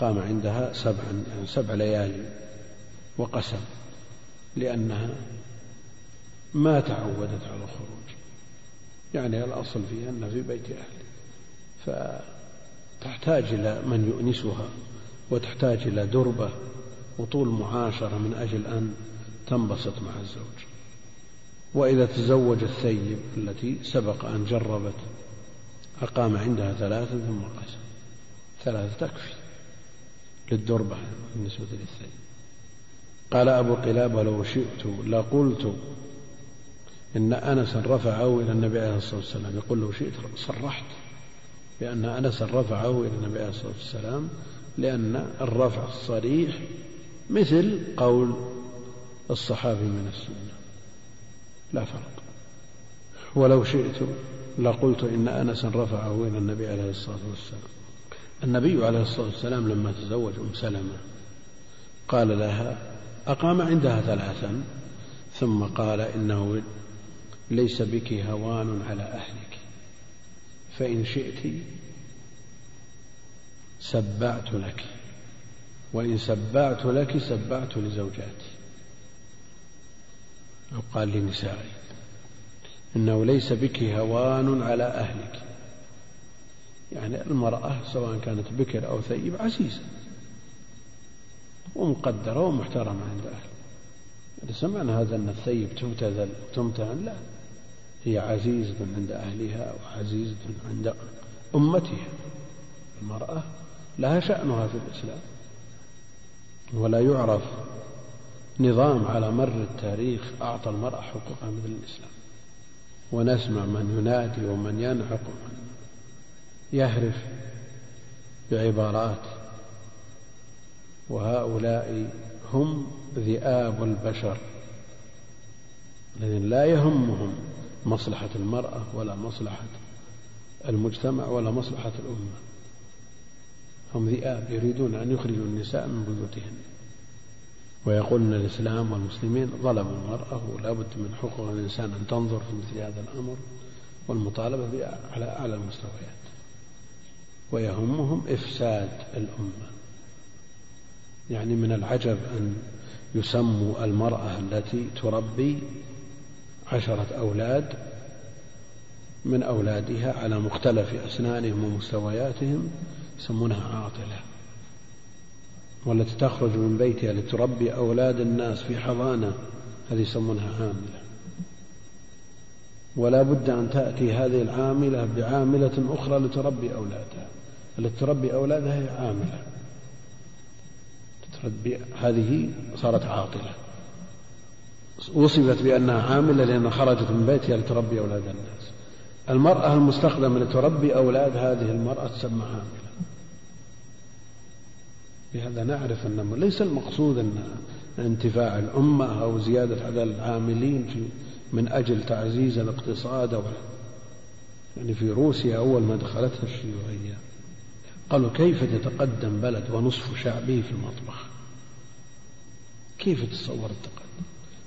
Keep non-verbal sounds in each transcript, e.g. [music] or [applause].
أقام عندها سبعا يعني سبع ليالي وقسم لأنها ما تعودت على الخروج. يعني الأصل فيها أنها في بيت أهله فتحتاج إلى من يؤنسها وتحتاج إلى دربة وطول معاشرة من أجل أن تنبسط مع الزوج. وإذا تزوج الثيب التي سبق أن جربت أقام عندها ثلاثا ثم قسم. ثلاثة تكفي. للدربة بالنسبة للثيب قال أبو قلابة لو شئت لقلت إن أنسا رفعه إلى النبي عليه الصلاة والسلام. يقول لو شئت صرحت بأن أنسا رفعه إلى النبي عليه الصلاة والسلام لأن الرفع الصريح مثل قول الصحابي من السنة. لا فرق. ولو شئت لقلت إن أنسا رفعه إلى النبي عليه الصلاة والسلام. النبي عليه الصلاة والسلام لما تزوج أم سلمة قال لها أقام عندها ثلاثا ثم قال إنه ليس بك هوان على أهلك فإن شئت سبعت لك وإن سبعت لك سبعت لزوجاتي. أو قال لنسائي إنه ليس بك هوان على أهلك. يعني المرأة سواء كانت بكر أو ثيب عزيزة ومقدرة ومحترمة عند أهلها ليس معنى هذا أن الثيب تبتذل وتمتهن لا. هي عزيزة عند أهلها وعزيزة عند أمتها. المرأة لها شأنها في الإسلام. ولا يعرف نظام على مر التاريخ أعطى المرأة حقوقها مثل الإسلام. ونسمع من ينادي ومن ينعق ومن يهرف بعبارات. وهؤلاء هم ذئاب البشر الذين لا يهمهم مصلحة المرأة ولا مصلحة المجتمع ولا مصلحة الأمة. هم ذئاب يريدون أن يخرجوا النساء من بيوتهن ويقولون الإسلام والمسلمين ظلموا المرأة ولا بد من حقوق الإنسان أن تنظر في مثل هذا الأمر. والمطالبة على أعلى المستويات. ويهمهم إفساد الأمة. يعني من العجب أن يسموا المرأة التي تربي عشرة أولاد من أولادها على مختلف أسنانهم ومستوياتهم يسمونها عاطلة والتي تخرج من بيتها لتربي أولاد الناس في حضانة هذه يسمونها عاملة. ولا بد أن تأتي هذه العاملة بعاملة أخرى لتربي أولادها. التي تربي أولادها هي عاملة تربي هذه صارت عاطلة. وصفت بأنها عاملة لأنها خرجت من بيتها لتربي أولاد الناس. المرأة المستخدمة لتربي أولاد هذه المرأة تسمى عاملة. بهذا نعرف أن ليس المقصود أن انتفاع الأمة أو زيادة عدد العاملين في من أجل تعزيز الاقتصاد أو يعني في روسيا أول ما دخلتها الشيوعية. قالوا كيف تتقدم بلد ونصف شعبه في المطبخ؟ كيف تتصور التقدم؟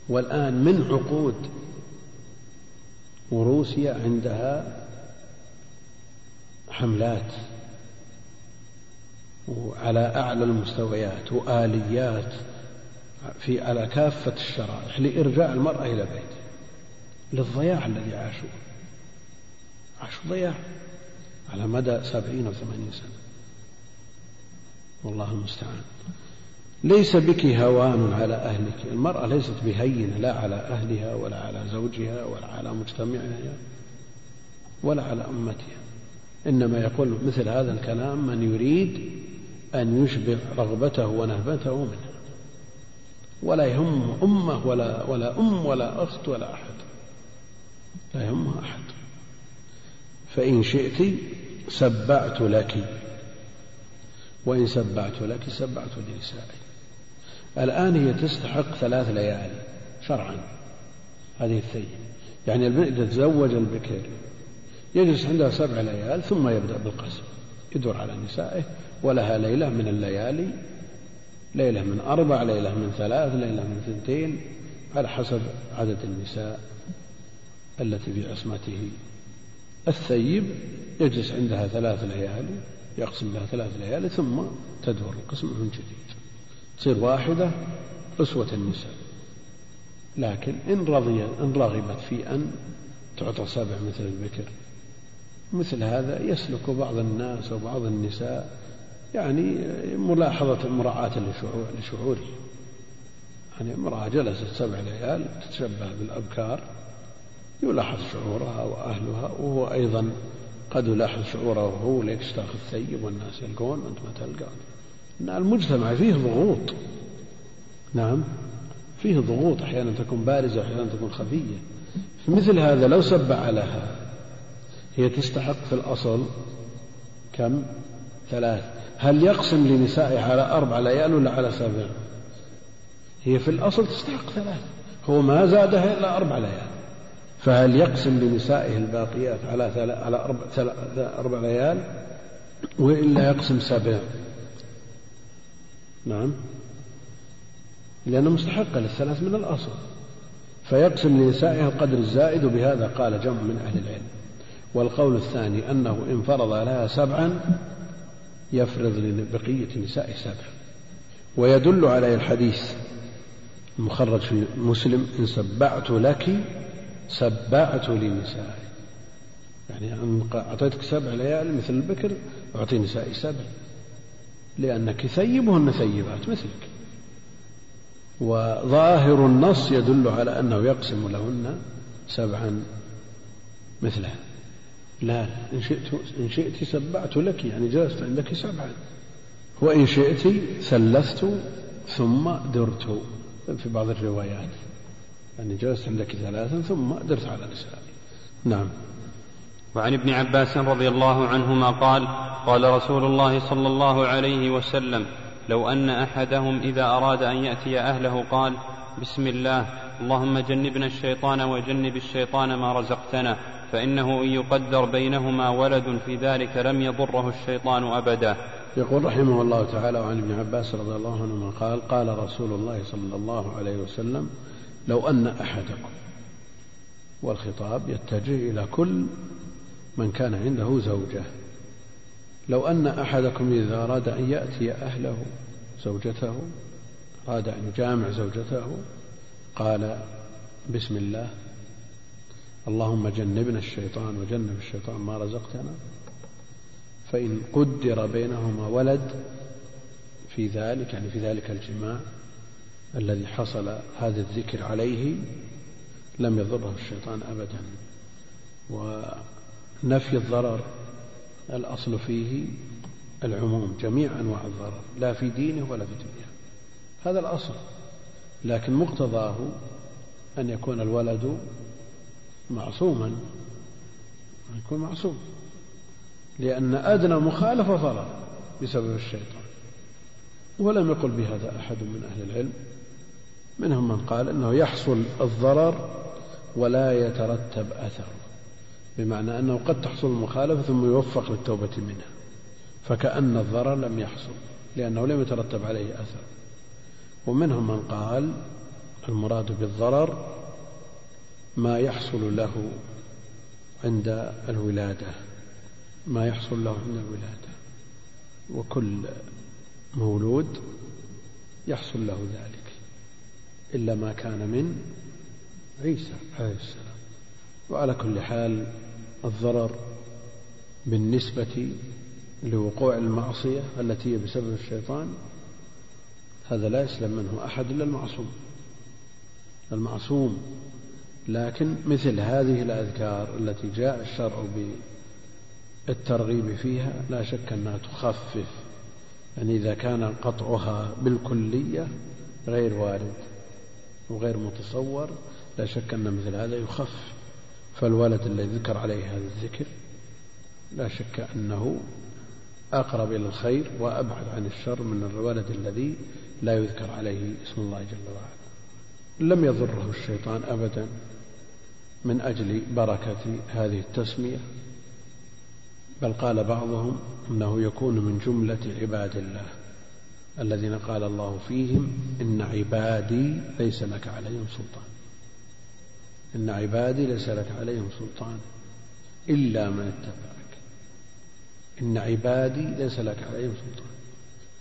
والآن من عقود وروسيا عندها حملات وعلى أعلى المستويات وآليات في على كافة الشرائح لإرجاع المرأة إلى بيتها للضياع الذي عاشوه. عاشوا ضياع على مدى سبعين أو ثمانين سنة. والله المستعان. ليس بك هوان على أهلك. المرأة ليست بهينة لا على أهلها ولا على زوجها ولا على مجتمعها ولا على أمتها. إنما يقول مثل هذا الكلام من يريد أن يشبع رغبته ونهبته منها. ولا يهم أمة ولا ولا أم ولا أخت ولا أحد. لا يهمها أحد. فإن شئت سبعت لك. وإن سبعت لك سبعت لنسائي الآن هي تستحق ثلاث ليالي شرعا هذه الثيب. يعني إذا تزوج البكر يجلس عندها سبع ليال ثم يبدأ بالقسم. يدور على نسائه ولها ليلة من الليالي ليلة من أربع ليلة من ثلاث ليلة من ثنتين على حسب عدد النساء التي في عصمته. الثيب يجلس عندها ثلاث ليالي يقسم لها ثلاث ليالي ثم تدور القسم من جديد. تصير واحدة أسوة النساء. لكن إن رضي إن رغبت في أن تعطى سبع مثل البكر مثل هذا يسلك بعض الناس وبعض النساء يعني ملاحظة مراعاة لشعوره يعني امرأة جلست سبع ليال تتشبه بالأبكار يلاحظ شعورها وأهلها وهو أيضا قد يلاحظ شعوره وهو ليك تاخذ ثيب والناس يلقون وأنت ما تلقى. المجتمع فيه ضغوط. نعم. فيه ضغوط. أحيانا تكون بارزة وأحيانا تكون خفية. في مثل هذا لو سبع لها هي تستحق في الأصل كم؟ ثلاث. هل يقسم لنسائه على أربع؟ ليال ولا على سبع. هي في الأصل تستحق ثلاث. هو ما زادها إلا أربع ليال فهل يقسم لنسائه الباقيات على على أربع, أربع ليال وإلا يقسم سبع؟ نعم. لأنه مستحقة للثلاث من الأصل. فيقسم لنسائها القدر الزائد وبهذا قال جمع من أهل العلم. والقول الثاني أنه إن فرض لها سبعا يفرض لبقية نساء سبع. ويدل عليه الحديث المخرج في مسلم إن سبعت لك سبعت لنسائي يعني أعطيتك سبع ليال مثل البكر أعطي نسائي سبع. لأنك ثيبهن ثيبات مثلك. وظاهر النص يدل على أنه يقسم لهن سبعا مثلها. لا إن شئت إن شئت سبعت لك يعني جلست عندك سبعا. وإن شئت ثلثت ثم درت. في بعض الروايات. يعني جلست عندك ثلاثا ثم درت على نسائي نعم. وعن ابن عباس رضي الله عنهما قال قال رسول الله صلى الله عليه وسلم لو أن أحدهم إذا أراد أن يأتي أهله قال بسم الله اللهم جنبنا الشيطان وجنب الشيطان ما رزقتنا فإنه إن يقدر بينهما ولد في ذلك لم يضره الشيطان أبدا. يقول رحمه الله تعالى وعن ابن عباس رضي الله عنهما قال قال رسول الله صلى الله عليه وسلم لو أن أحدكم والخطاب يتجه إلى كل من كان عنده زوجة لو أن أحدكم إذا أراد أن يأتي أهله زوجته أراد أن يجامع زوجته قال بسم الله اللهم جنبنا الشيطان وجنب الشيطان ما رزقتنا فإن قدر بينهما ولد في ذلك يعني في ذلك الجماع الذي حصل هذا الذكر عليه لم يضره الشيطان أبدا. ونفي الضرر الأصل فيه العموم جميع أنواع الضرر لا في دينه ولا في دنياه. هذا الأصل. لكن مقتضاه أن يكون الولد معصوما يكون معصوم لأن أدنى مخالفة ضرر بسبب الشيطان. ولم يقل بهذا أحد من أهل العلم. منهم من قال أنه يحصل الضرر ولا يترتب أثر بمعنى أنه قد تحصل المخالفة ثم يوفق للتوبة منها فكأن الضرر لم يحصل لأنه لم يترتب عليه أثر. ومنهم من قال المراد بالضرر ما يحصل له عند الولادة ما يحصل له عند الولادة وكل مولود يحصل له ذلك. إلا ما كان من عيسى عليه السلام. وعلى كل حال الضرر بالنسبة لوقوع المعصية التي هي بسبب الشيطان هذا لا يسلم منه أحد إلا المعصوم. المعصوم لكن مثل هذه الأذكار التي جاء الشرع بالترغيب فيها لا شك أنها تخفف. يعني إذا كان قطعها بالكلية غير وارد. وغير متصور لا شك أن مثل هذا يخف. فالولد الذي ذكر عليه هذا الذكر لا شك أنه أقرب إلى الخير وأبعد عن الشر من الولد الذي لا يذكر عليه اسم الله جل وعلا. لم يضره الشيطان أبدا من أجل بركة هذه التسمية بل قال بعضهم إنه يكون من جملة عباد الله. الذين قال الله فيهم إن عبادي ليس لك عليهم سلطان. إن عبادي ليس لك عليهم سلطان إلا من اتبعك. إن عبادي ليس لك عليهم سلطان.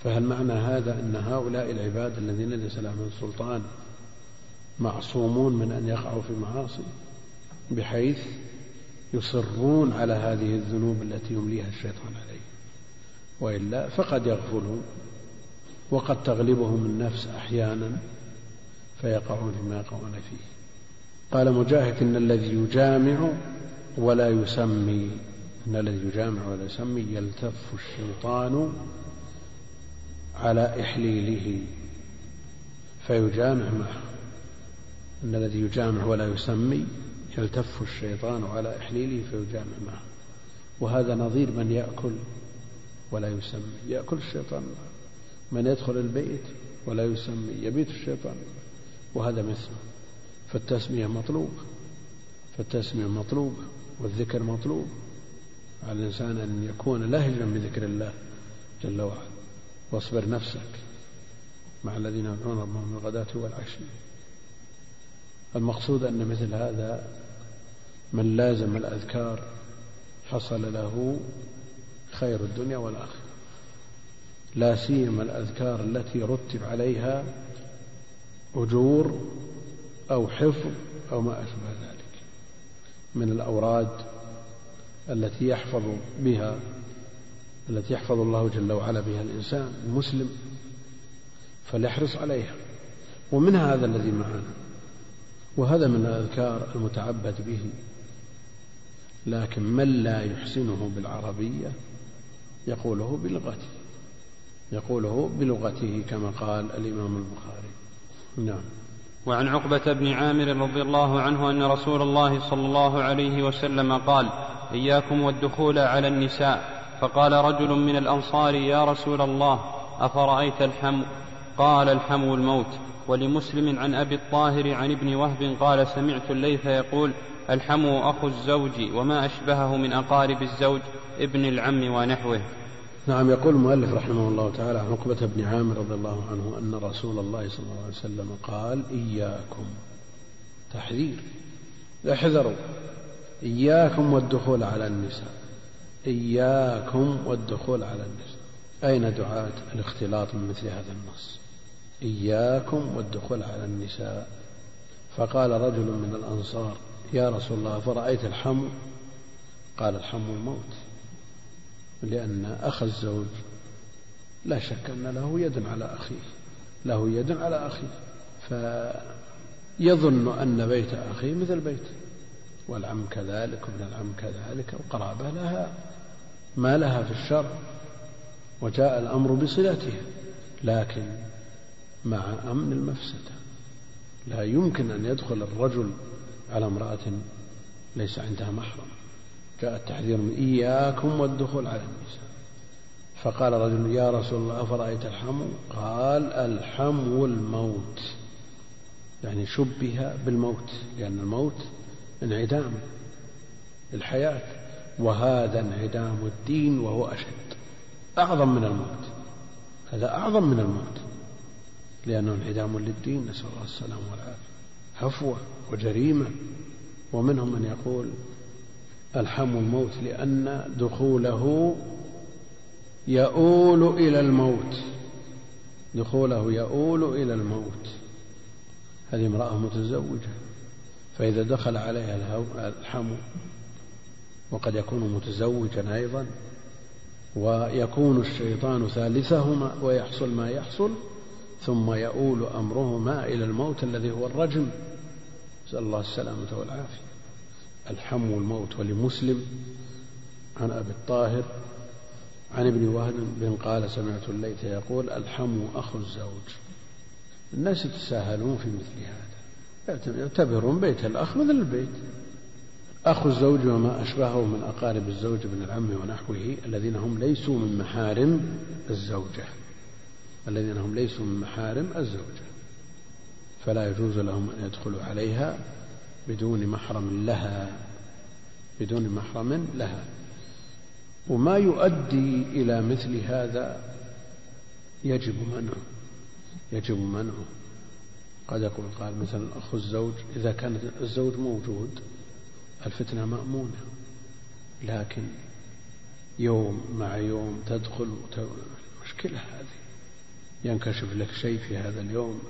فهل معنى هذا أن هؤلاء العباد الذين ليس لهم سلطان معصومون من أن يقعوا في معاصي؟ بحيث يصرون على هذه الذنوب التي يمليها الشيطان عليه وإلا فقد يغفلون. وقد تغلبهم النفس أحيانا فيقعون فيما يقعون فيه. قال مجاهد إن الذي يجامع ولا يسمي إن الذي يجامع ولا يسمي يلتف الشيطان على إحليله فيجامع معه. إن الذي يجامع ولا يسمي يلتف الشيطان على إحليله فيجامع معه. وهذا نظير من يأكل ولا يسمي يأكل الشيطان. من يدخل البيت ولا يسمي يبيت الشيطان. وهذا مثله فالتسمية مطلوبة فالتسمية مطلوبة والذكر مطلوب. على الإنسان أن يكون لهجا بذكر الله جل وعلا. واصبر نفسك مع الذين يدعون ربهم بالغداة والعشي. المقصود أن مثل هذا من لازم الأذكار حصل له خير الدنيا والآخرة. لا سيما الأذكار التي رتب عليها أجور أو حفظ أو ما أشبه ذلك من الأوراد التي يحفظ بها التي يحفظ الله جل وعلا بها الإنسان المسلم فليحرص عليها. ومن هذا الذي معنا؟ وهذا من الأذكار المتعبد به. لكن من لا يحسنه بالعربية؟ يقوله بلغته يقوله بلغته كما قال الإمام البخاري. نعم. وعن عقبة بن عامر رضي الله عنه أن رسول الله صلى الله عليه وسلم قال إياكم والدخول على النساء. فقال رجل من الأنصار يا رسول الله أفرأيت الحم قال الحم الموت. ولمسلم عن أبي الطاهر عن ابن وهب قال سمعت الليث يقول الحم أخو الزوج وما أشبهه من أقارب الزوج ابن العم ونحوه. نعم يقول المؤلف رحمه الله تعالى عن عقبة بن عامر رضي الله عنه أن رسول الله صلى الله عليه وسلم قال إياكم. تحذير. احذروا. إياكم والدخول على النساء. إياكم والدخول على النساء. أين دعاة الاختلاط من مثل هذا النص؟ إياكم والدخول على النساء. فقال رجل من الأنصار يا رسول الله فرأيت الحم قال الحم الموت. لأن أخ الزوج لا شك أن له يد على أخيه له يد على أخيه فيظن أن بيت أخيه مثل بيته والعم كذلك وابن العم كذلك القرابة لها ما لها في الشرع وجاء الأمر بصلتها لكن مع أمن المفسدة لا يمكن أن يدخل الرجل على امرأة ليس عندها محرم. جاء التحذير من إياكم والدخول على النساء. فقال رجل يا رسول الله أفرأيت الحمو؟ قال الحمو الموت. يعني شبه بالموت لأن الموت انعدام الحياة وهذا انعدام الدين وهو أشد أعظم من الموت. هذا أعظم من الموت لأنه انعدام للدين نسأل الله السلامة والعافية. هفوة وجريمة ومنهم من يقول الحم الموت لأن دخوله يؤول إلى الموت. دخوله يؤول إلى الموت. هذه امرأة متزوجة فإذا دخل عليها الحم وقد يكون متزوجا أيضا ويكون الشيطان ثالثهما ويحصل ما يحصل ثم يؤول أمرهما إلى الموت الذي هو الرجم. نسأل الله السلامة والعافية. الحم الموت ولمسلم عن أبي الطاهر عن ابن وهب بن قال سمعت الليث يقول الحم أخو الزوج. الناس يتساهلون في مثل هذا. يعتبرون بيت الأخ مثل البيت. أخو الزوج وما أشبهه من أقارب الزوج بن العم ونحوه الذين هم ليسوا من محارم الزوجة. الذين هم ليسوا من محارم الزوجة. فلا يجوز لهم أن يدخلوا عليها بدون محرم لها بدون محرم لها. وما يؤدي إلى مثل هذا يجب منعه يجب منعه. قد يقول قال مثلا أخو الزوج إذا كان الزوج موجود الفتنة مأمونة لكن يوم مع يوم تدخل مشكلة هذه. ينكشف لك شيء في هذا اليوم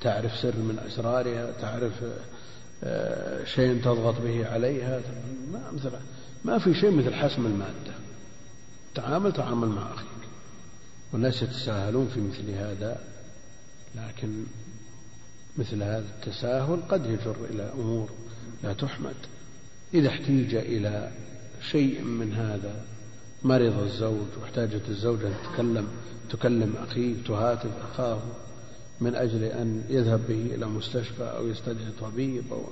تعرف سر من أسرارها تعرف شيء تضغط به عليها. ما مثل ما في شيء مثل حسم المادة. تعامل تعامل مع أخيك. والناس يتساهلون في مثل هذا لكن مثل هذا التساهل قد يجر إلى أمور لا تحمد. إذا احتيج إلى شيء من هذا مرض الزوج واحتاجت الزوجة تتكلم تكلم أخيه تهاتف أخاه من أجل أن يذهب به إلى مستشفى أو يستدعي طبيب أو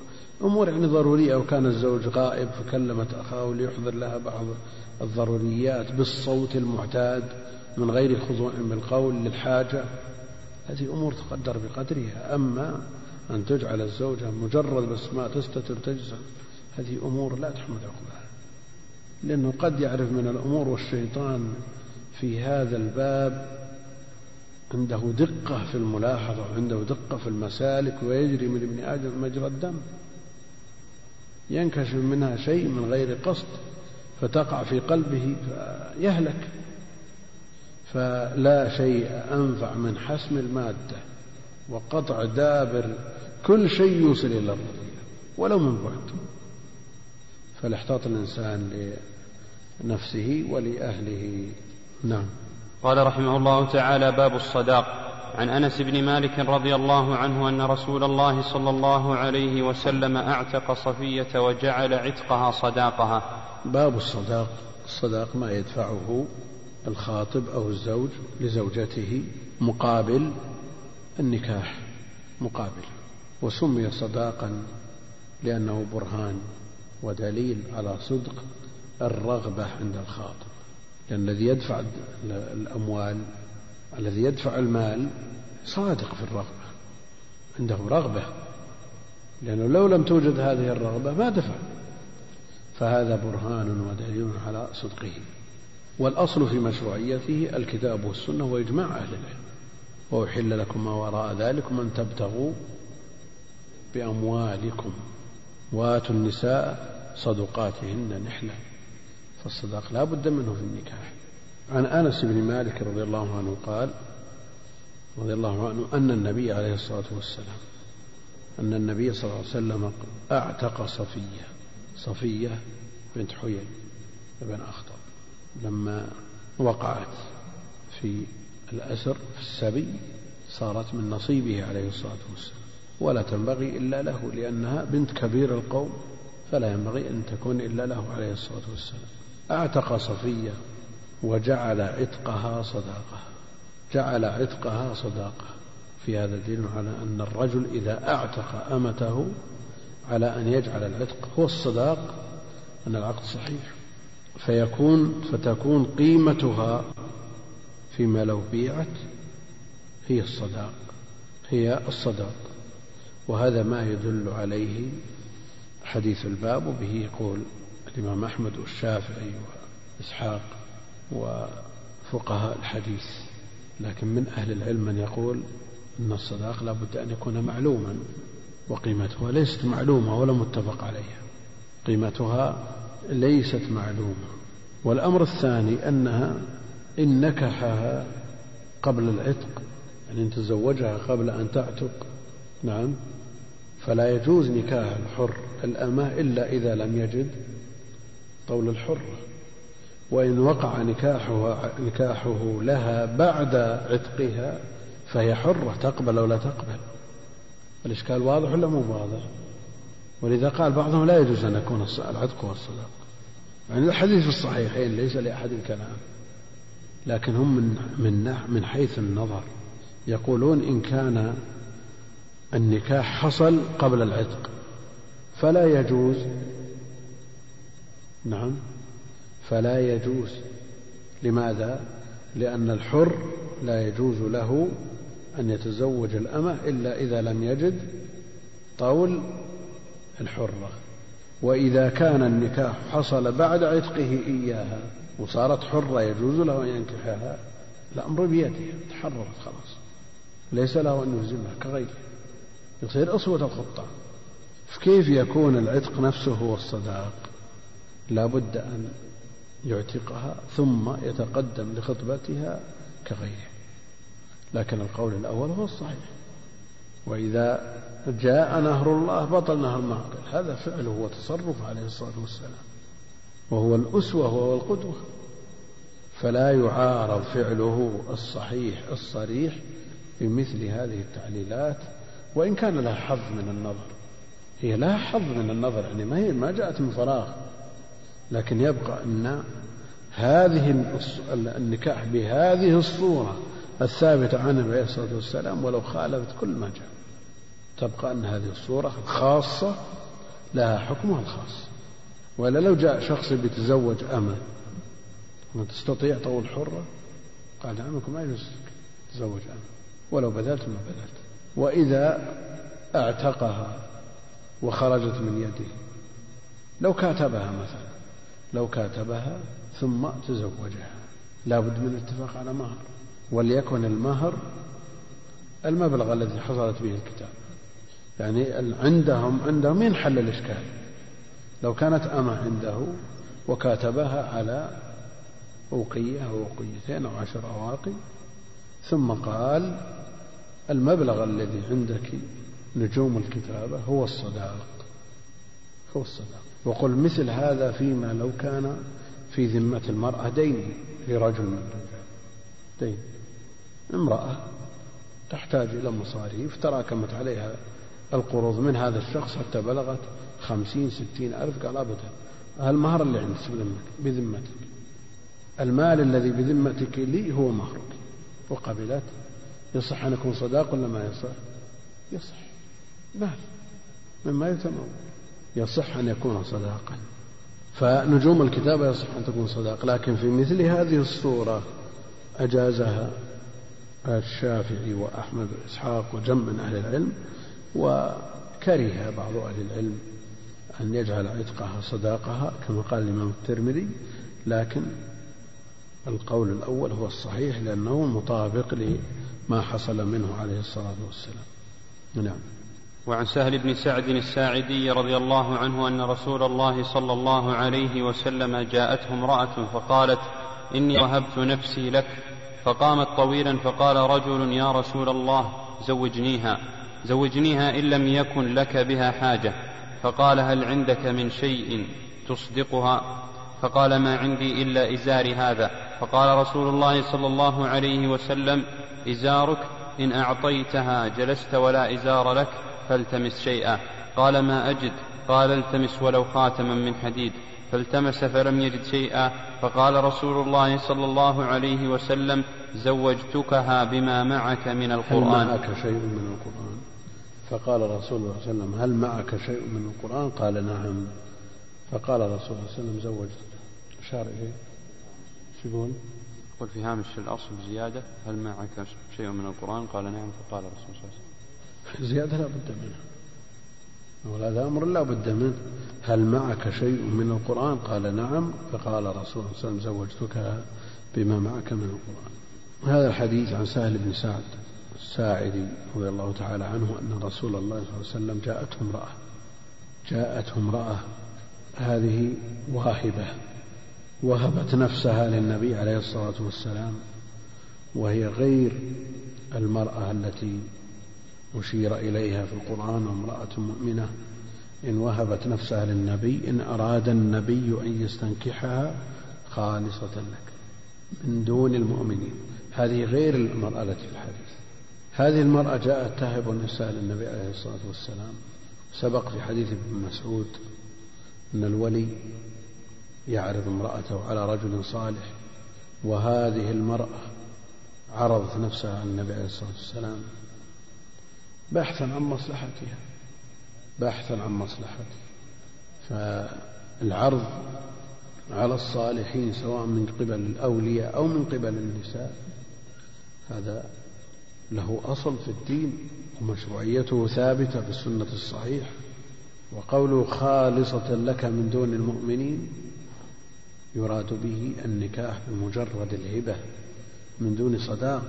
أمور يعني ضرورية. أو كان الزوج غائب فكلمت أخاه ليحضر لها بعض الضروريات بالصوت المعتاد من غير خضوع بالقول للحاجة. هذه أمور تقدر بقدرها. أما أن تجعل الزوجة مجرد بس ما تستتر تجزع هذه أمور لا تحمد عقبها لأنه قد يعرف من الأمور والشيطان في هذا الباب عنده دقة في الملاحظة وعنده دقة في المسالك ويجري من ابن آدم مجرى الدم. ينكشف منها شيء من غير قصد فتقع في قلبه فيهلك. فلا شيء أنفع من حسم المادة وقطع دابر كل شيء يوصل إلى الرضيع ولو من بعد. فليحتاط الإنسان لنفسه ولأهله. نعم. قال رحمه الله تعالى باب الصداق. عن أنس بن مالك رضي الله عنه أن رسول الله صلى الله عليه وسلم أعتق صفية وجعل عتقها صداقها. باب الصداق. الصداق ما يدفعه الخاطب أو الزوج لزوجته مقابل النكاح مقابل. وسمي صداقا لأنه برهان ودليل على صدق الرغبة عند الخاطب. لأن الذي يدفع الأموال الذي يدفع المال صادق في الرغبة عنده رغبة. لأنه لو لم توجد هذه الرغبة ما دفع. فهذا برهان ودليل على صدقه. والأصل في مشروعيته الكتاب والسنة وإجماع أهل العلم. وأحل لكم ما وراء ذلكم أن تبتغوا بأموالكم. وآتوا النساء صدقاتهن نحلة. فالصداق لا بد منه في النكاح. عن أنس بن مالك رضي الله عنه قال رضي الله عنه أن النبي عليه الصلاة والسلام أن النبي صلى الله عليه وسلم أعتق صفية صفية بنت حيي بن أخطب لما وقعت في الأسر في السبي صارت من نصيبه عليه الصلاة والسلام. ولا تنبغي إلا له لأنها بنت كبير القوم فلا ينبغي أن تكون إلا له عليه الصلاة والسلام. أعتق صفية وجعل عتقها صداقة. جعل عتقها صداقة. في هذا دليل على أن الرجل إذا أعتق أمته على أن يجعل العتق هو الصداق أن العقد صحيح. فيكون فتكون قيمتها فيما لو بيعت هي الصداق هي الصداق. وهذا ما يدل عليه حديث الباب وبه يقول الإمام أحمد والشافعي وإسحاق وفقهاء الحديث. لكن من أهل العلم من يقول أن الصداق لا بد أن يكون معلوما وقيمتها ليست معلومة ولا متفق عليها. قيمتها ليست معلومة. والأمر الثاني أنها إن نكحها قبل العتق يعني إن تزوجها قبل أن تعتق نعم فلا يجوز نكاح الحر الأمة إلا إذا لم يجد قول الحرة وإن وقع نكاحها نكاحه لها بعد عتقها فهي حرة تقبل أو لا تقبل. الإشكال واضح ولا مو واضح؟ ولذا قال بعضهم لا يجوز أن يكون العتق والصداق. يعني الحديث في الصحيحين ليس لأحد كلام لكن هم من من من حيث النظر يقولون إن كان النكاح حصل قبل العتق فلا يجوز نعم. فلا يجوز. لماذا؟ لأن الحر لا يجوز له أن يتزوج الأمة إلا إذا لم يجد طول الحرة. وإذا كان النكاح حصل بعد عتقه إياها وصارت حرة يجوز له أن ينكحها الأمر بيده تحررت خلاص. ليس له أن يلزمها كغيره. يصير أسوة الخطة. فكيف يكون العتق نفسه هو الصداق لا بد أن يعتقها ثم يتقدم لخطبتها كغيره. لكن القول الأول هو الصحيح. وإذا جاء نهر الله بطل نهر المعقل. هذا فعله وتصرف عليه الصلاة والسلام. وهو الأسوة وهو القدوة. فلا يعارض فعله الصحيح الصريح بمثل هذه التعليلات. وإن كان لها حظ من النظر. هي لها حظ من النظر. يعني ما هي ما جاءت من فراغ. لكن يبقى أن هذه النكاح بهذه الصورة الثابتة عن النبي عليه الصلاة والسلام ولو خالفت كل ما جاء. تبقى أن هذه الصورة الخاصة لها حكمها الخاص. ولا لو جاء شخص بيتزوج أمة وتستطيع طول حرة قال نعم ما يجوز تزوج أمة. ولو بذلت ما بذلت. وإذا أعتقها وخرجت من يده لو كاتبها مثلا. لو كاتبها ثم تزوجها. لا بد من الاتفاق على مهر. وليكن المهر المبلغ الذي حصلت به الكتاب. يعني عندهم عندهم ينحل الإشكال؟ لو كانت أمة عنده وكاتبها على أوقية أو أوقيتين أو عشر أواقي ثم قال المبلغ الذي عندك نجوم الكتابة هو الصداق. هو الصداق. وقل مثل هذا فيما لو كان في ذمة المرأة دين لرجل من الرجال. دين. امرأة تحتاج إلى مصاريف تراكمت عليها القروض من هذا الشخص حتى بلغت خمسين ستين ألف قال أبدا. المهر اللي عندك بذمتك. المال الذي بذمتك لي هو مهرك. وقبلت يصح أن يكون صداق ولا ما يصح؟ يصح. مال. مما يتمول. يصح أن يكون صداقا. فنجوم الكتابة يصح أن تكون صداق لكن في مثل هذه الصورة أجازها الشافعي وأحمد وإسحاق وجم من أهل العلم وكره بعض أهل العلم أن يجعل عتقها صداقها كما قال الإمام الترمذي. لكن القول الأول هو الصحيح لأنه مطابق لما حصل منه عليه الصلاة والسلام. نعم. وعن سهل بن سعد الساعدي رضي الله عنه أن رسول الله صلى الله عليه وسلم جاءته امرأة فقالت إني وهبت نفسي لك. فقامت طويلا فقال رجل يا رسول الله زوجنيها. زوجنيها إن لم يكن لك بها حاجة. فقال هل عندك من شيء تصدقها؟ فقال ما عندي إلا إزاري هذا. فقال رسول الله صلى الله عليه وسلم إزارك إن أعطيتها جلست ولا إزار لك. فالتمس شيئا. قال ما أجد. قال التمس ولو خاتما من حديد. فالتمس فلم يجد شيئا. فقال رسول الله صلى الله عليه وسلم زوجتكها بما معك من القرآن. هل معك شيء من القرآن؟ فقال رسول الله صلى الله عليه وسلم هل معك شيء من القرآن؟ قال نعم. فقال رسول الله صلى الله عليه وسلم زوجتك أشار إليه. شو يقول؟ قل في هامش الأصل زيادة. هل معك شيء من القرآن؟ قال نعم. فقال رسول الله صلى الله عليه وسلم زيادة لا بد منها وهذا أمر لا بد منه. هل معك شيء من القرآن؟ قال نعم. فقال رسول الله صلى الله عليه وسلم زوجتك بما معك من القرآن. هذا الحديث عن سهل بن سعد الساعدي رضي الله تعالى عنه أن رسول الله صلى الله عليه وسلم جاءته امرأة. جاءته امرأة. هذه واهبة. وهبت نفسها للنبي عليه الصلاة والسلام وهي غير المرأة التي أشير إليها في القرآن وامرأة مؤمنة إن وهبت نفسها للنبي إن أراد النبي أن يستنكحها خالصة لك من دون المؤمنين. هذه غير المرأة التي في الحديث. هذه المرأة جاءت تهب النساء للنبي عليه الصلاة والسلام. سبق في حديث ابن مسعود أن الولي يعرض امرأته على رجل صالح وهذه المرأة عرضت نفسها على النبي عليه الصلاة والسلام. بحثا عن مصلحتها. بحثا عن مصلحتها. فالعرض على الصالحين سواء من قبل الأولياء أو من قبل النساء هذا له أصل في الدين ومشروعيته ثابتة في السنة الصحيحة. وقوله خالصة لك من دون المؤمنين يراد به النكاح بمجرد الهبة من دون صداق.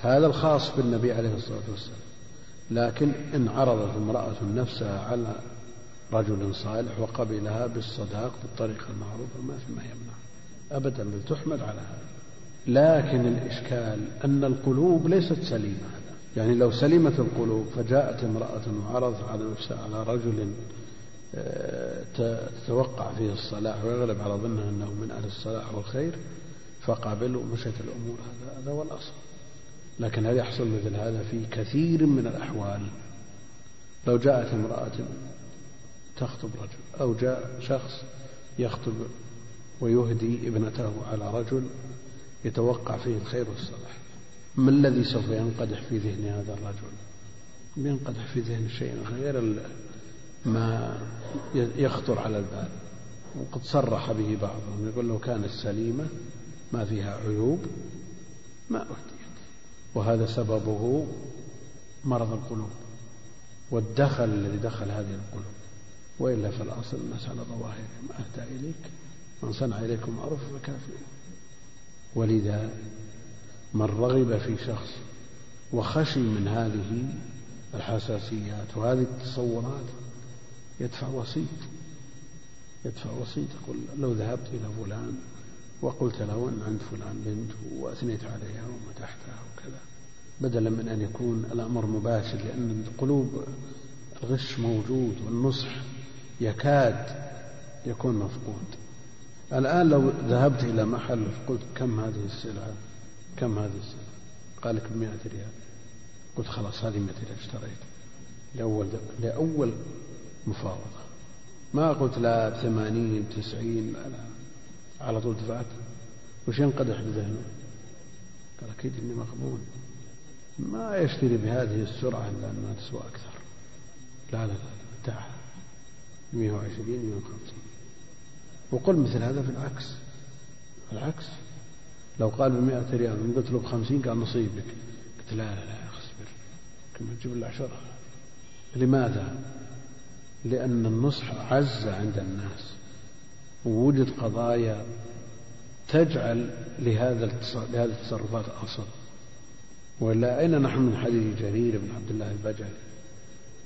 هذا الخاص بالنبي عليه الصلاة والسلام. لكن إن عرضت امرأة نفسها على رجل صالح وقبلها بالصداق بالطريقة المعروفة ما في ما يمنع. أبدا بل تحمد على هذا. لكن الإشكال أن القلوب ليست سليمة يعني لو سلمت القلوب فجاءت امرأة وعرضت على نفسها على رجل آه، تتوقع فيه الصلاح ويغلب على ظنها أنه من أهل الصلاح والخير فقابل ومشت الأمور. هذا هذا هو الأصل. لكن هل يحصل مثل هذا في كثير من الأحوال؟ لو جاءت امرأة تخطب رجل أو جاء شخص يخطب ويهدي ابنته على رجل يتوقع فيه الخير والصلاح ما الذي سوف ينقدح في ذهن هذا الرجل؟ ينقدح في ذهن شيء غير ما يخطر على البال. وقد صرح به بعضهم يقول لو كانت سليمة ما فيها عيوب ما أهديت وهذا سببه مرض القلوب والدخل الذي دخل هذه القلوب. وإلا فالأصل الناس على ظواهرهم أهدى إليك من صنع إليكم معروف فكافئ ولذا من رغب في شخص وخشي من هذه الحساسيات وهذه التصورات يدفع وسيط يدفع وسيط يقول لو ذهبت إلى فلان وقلت له أن عند فلان بنت وأثنيت عليها ومدحتها بدلا من أن يكون الأمر مباشر لأن القلوب الغش موجود والنصح يكاد يكون مفقود. الآن لو ذهبت إلى محل قلت كم هذه السلعة؟ كم هذه السلعة؟ قال لك بمئة ريال. قلت خلاص هذه مئة ريال اشتريت. لأول لأول مفاوضة. ما قلت لا ثمانين تسعين لا لا. على طول دفعت. وش ينقدح بذهنه؟ قال أكيد إني مغبون ما يشتري بهذه السرعة إلا أنها تسوى أكثر. لا لا لا دعها 120 150 وقل مثل هذا في العكس. العكس. لو قال بمئة ريال قلت له بخمسين قال نصيبك. قلت لا لا لا اصبر. كما تجيب له عشرة. لماذا؟ لأن النصح عز عند الناس. ووجد قضايا تجعل لهذا لهذه التصرفات أصل. ولا أين نحن من حديث جرير بن عبد الله البجلي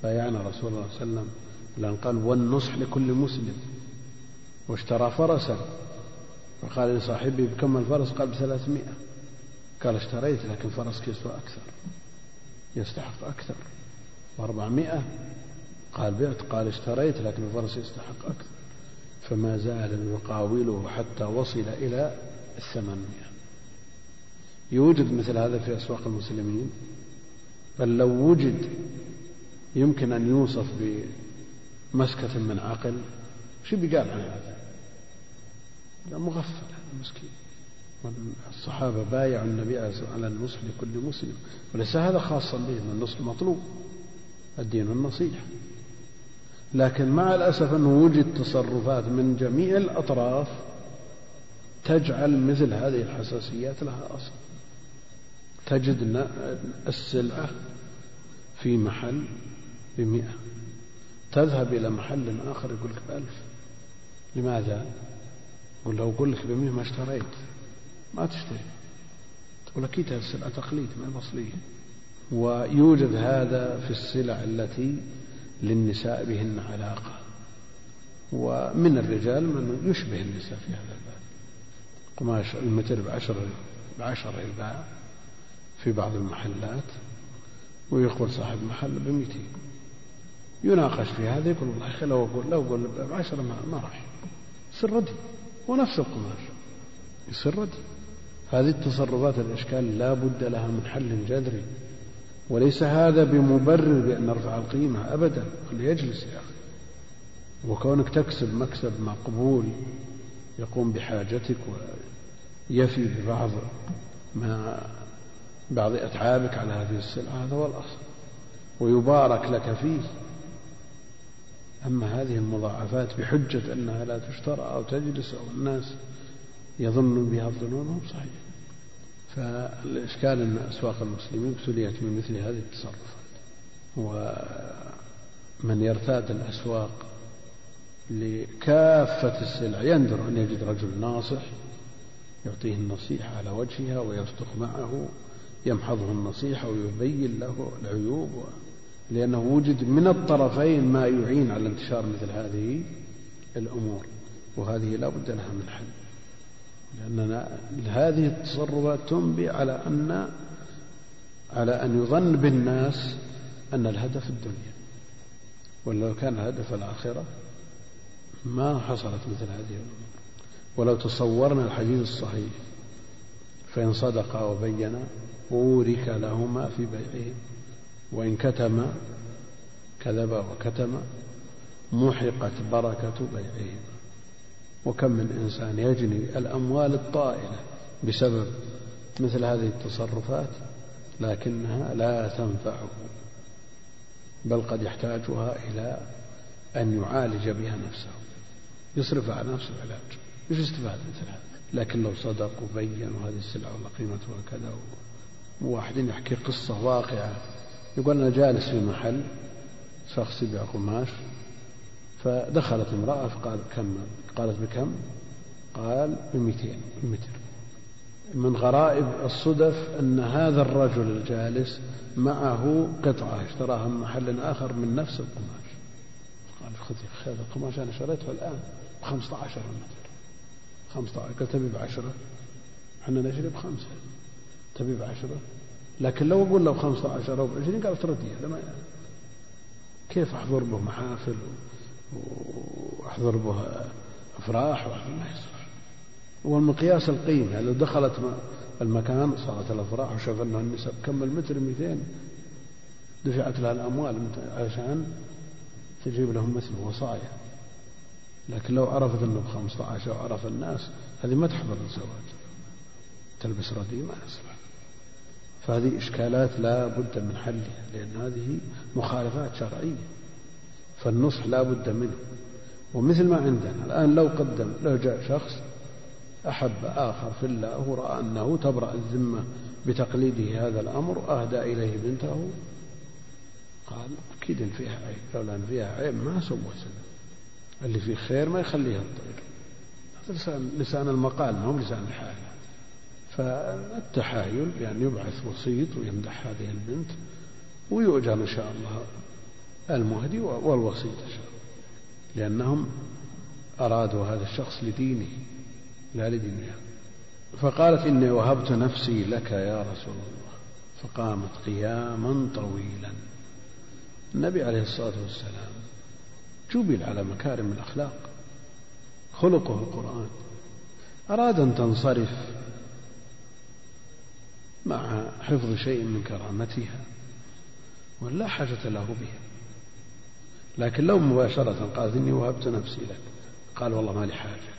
بايعنا رسول الله صلى الله عليه وسلم. لأن قال والنصح لكل مسلم. واشترى فرسا. فقال لصاحبه بكم الفرس؟ قال بثلاثمائة. قال اشتريت لكن فرسك يسوى أكثر. يستحق أكثر. وأربعمائة. قال بعت قال اشتريت لكن الفرس يستحق أكثر. فما زال يقاوله حتى وصل إلى الثمانمائة. يوجد مثل هذا في أسواق المسلمين بل لو وجد يمكن أن يوصف بمسكة من عقل شو بيقال عن هذا؟ مغفل المسكين الصحابة بايعوا النبي على النصح لكل مسلم. وليس هذا خاصا به النصح مطلوب الدين النصيحة. لكن مع الأسف أنه وجد تصرفات من جميع الأطراف تجعل مثل هذه الحساسيات لها أصل. تجد السلعة في محل بمئة. تذهب إلى محل آخر يقول لك بألف. لماذا؟ يقول لو أقول لك بمئة ما اشتريت. ما تشتري. تقول أكيد هذه السلعة تقليد ما أصلية. ويوجد هذا في السلع التي للنساء بهن علاقة. ومن الرجال من يشبه النساء في هذا الباب. قماش المتر بعشر بعشر يباع في بعض المحلات ويقول صاحب المحل بمئتين يناقش في هذا يقول والله أخي لو أقول لو أقول بعشرة ما, ما راح يصير ردي. ونفس القماش. يصير ردي. هذه التصرفات الإشكال لا بد لها من حل جذري. وليس هذا بمبرر بأن نرفع القيمة أبدا. خليه يجلس يا أخي. وكونك تكسب مكسب مقبول يقوم بحاجتك ويفي ببعض ما بعض أتعابك على هذه السلعة هذا هو الأصل ويبارك لك فيه. أما هذه المضاعفات بحجة أنها لا تشترى أو تجلس أو الناس يظن بها الظنون صحيح فالإشكال أن أسواق المسلمين ابتليت بمثل هذه التصرفات. ومن يرتاد الأسواق لكافة السلع يندر أن يجد رجل ناصح يعطيه النصيحة على وجهها ويصدق معه. يمحضه النصيحة ويبين له العيوب لأنه وجد من الطرفين ما يعين على انتشار مثل هذه الأمور. وهذه لا بد لها من حل. لأننا هذه التصرفات تنبي على أن على أن يظن بالناس أن الهدف الدنيا. ولو كان الهدف الآخرة ما حصلت مثل هذه الأمور. ولو تصورنا الحديث الصحيح فإن صدقا وبينا بورك لهما في بيعهم وإن كتما كذبا وكتما محقت بركة بيعهما وكم من إنسان يجني الأموال الطائلة بسبب مثل هذه التصرفات لكنها لا تنفعه بل قد يحتاجها إلى أن يعالج بها نفسه. يصرف على نفسه العلاج إيش استفاد مثل هذا لكن لو صدق وبين وهذه السلعة والله قيمتها كذا وواحد يحكي قصة واقعة. يقول أنا جالس في محل شخص يبيع قماش فدخلت امرأة فقال كم؟ قالت بكم؟ قال بمئتين متر من غرائب الصدف أن هذا الرجل الجالس معه قطعة اشتراها من محل آخر من نفس القماش. قال خذي هذا القماش أنا شريته الآن ب 15 متر. 15 قال تبي بعشرة. إحنا نشري بخمسة. تبي بعشرة؟ لكن لو أقول له ب 15 أو ب 20 قال تردي هذا ما كيف أحضر به محافل وأحضر به أفراح؟ ما يصلح والمقياس القيمة لو دخلت المكان صارت الأفراح وشاف أنه النساء كمل متر 200 دفعت لها الأموال عشان تجيب لهم مثل وصايا. لكن لو عرفت أنه ب 15 وعرف الناس هذه ما تحضر الزواج. تلبس ردي ما يصلح فهذه إشكالات لا بد من حلها لأن هذه مخالفات شرعية فالنصح لا بد منه. ومثل ما عندنا الآن لو قدم لو جاء شخص أحب آخر في الله ورأى أنه تبرأ الذمة بتقليده هذا الأمر أهدى إليه بنته قال أكيد فيها عيب لولا أن فيها عيب ما سوى اللي فيه خير ما يخليها تطير هذا لسان, لسان المقال ما هو لسان الحال. فالتحايل يعني يبعث وسيط ويمدح هذه البنت ويؤجر إن شاء الله المهدي والوسيط إن شاء الله. لأنهم أرادوا هذا الشخص لدينه لا لدنيا. فقالت إني وهبت نفسي لك يا رسول الله. فقامت قياما طويلا. النبي عليه الصلاة والسلام جبل على مكارم الأخلاق خلقه القرآن. أراد أن تنصرف. مع حفظ شيء من كرامتها ولا حاجة له بها. لكن لو مباشرة قالت إني وهبت نفسي لك قال والله ما لي حاجة.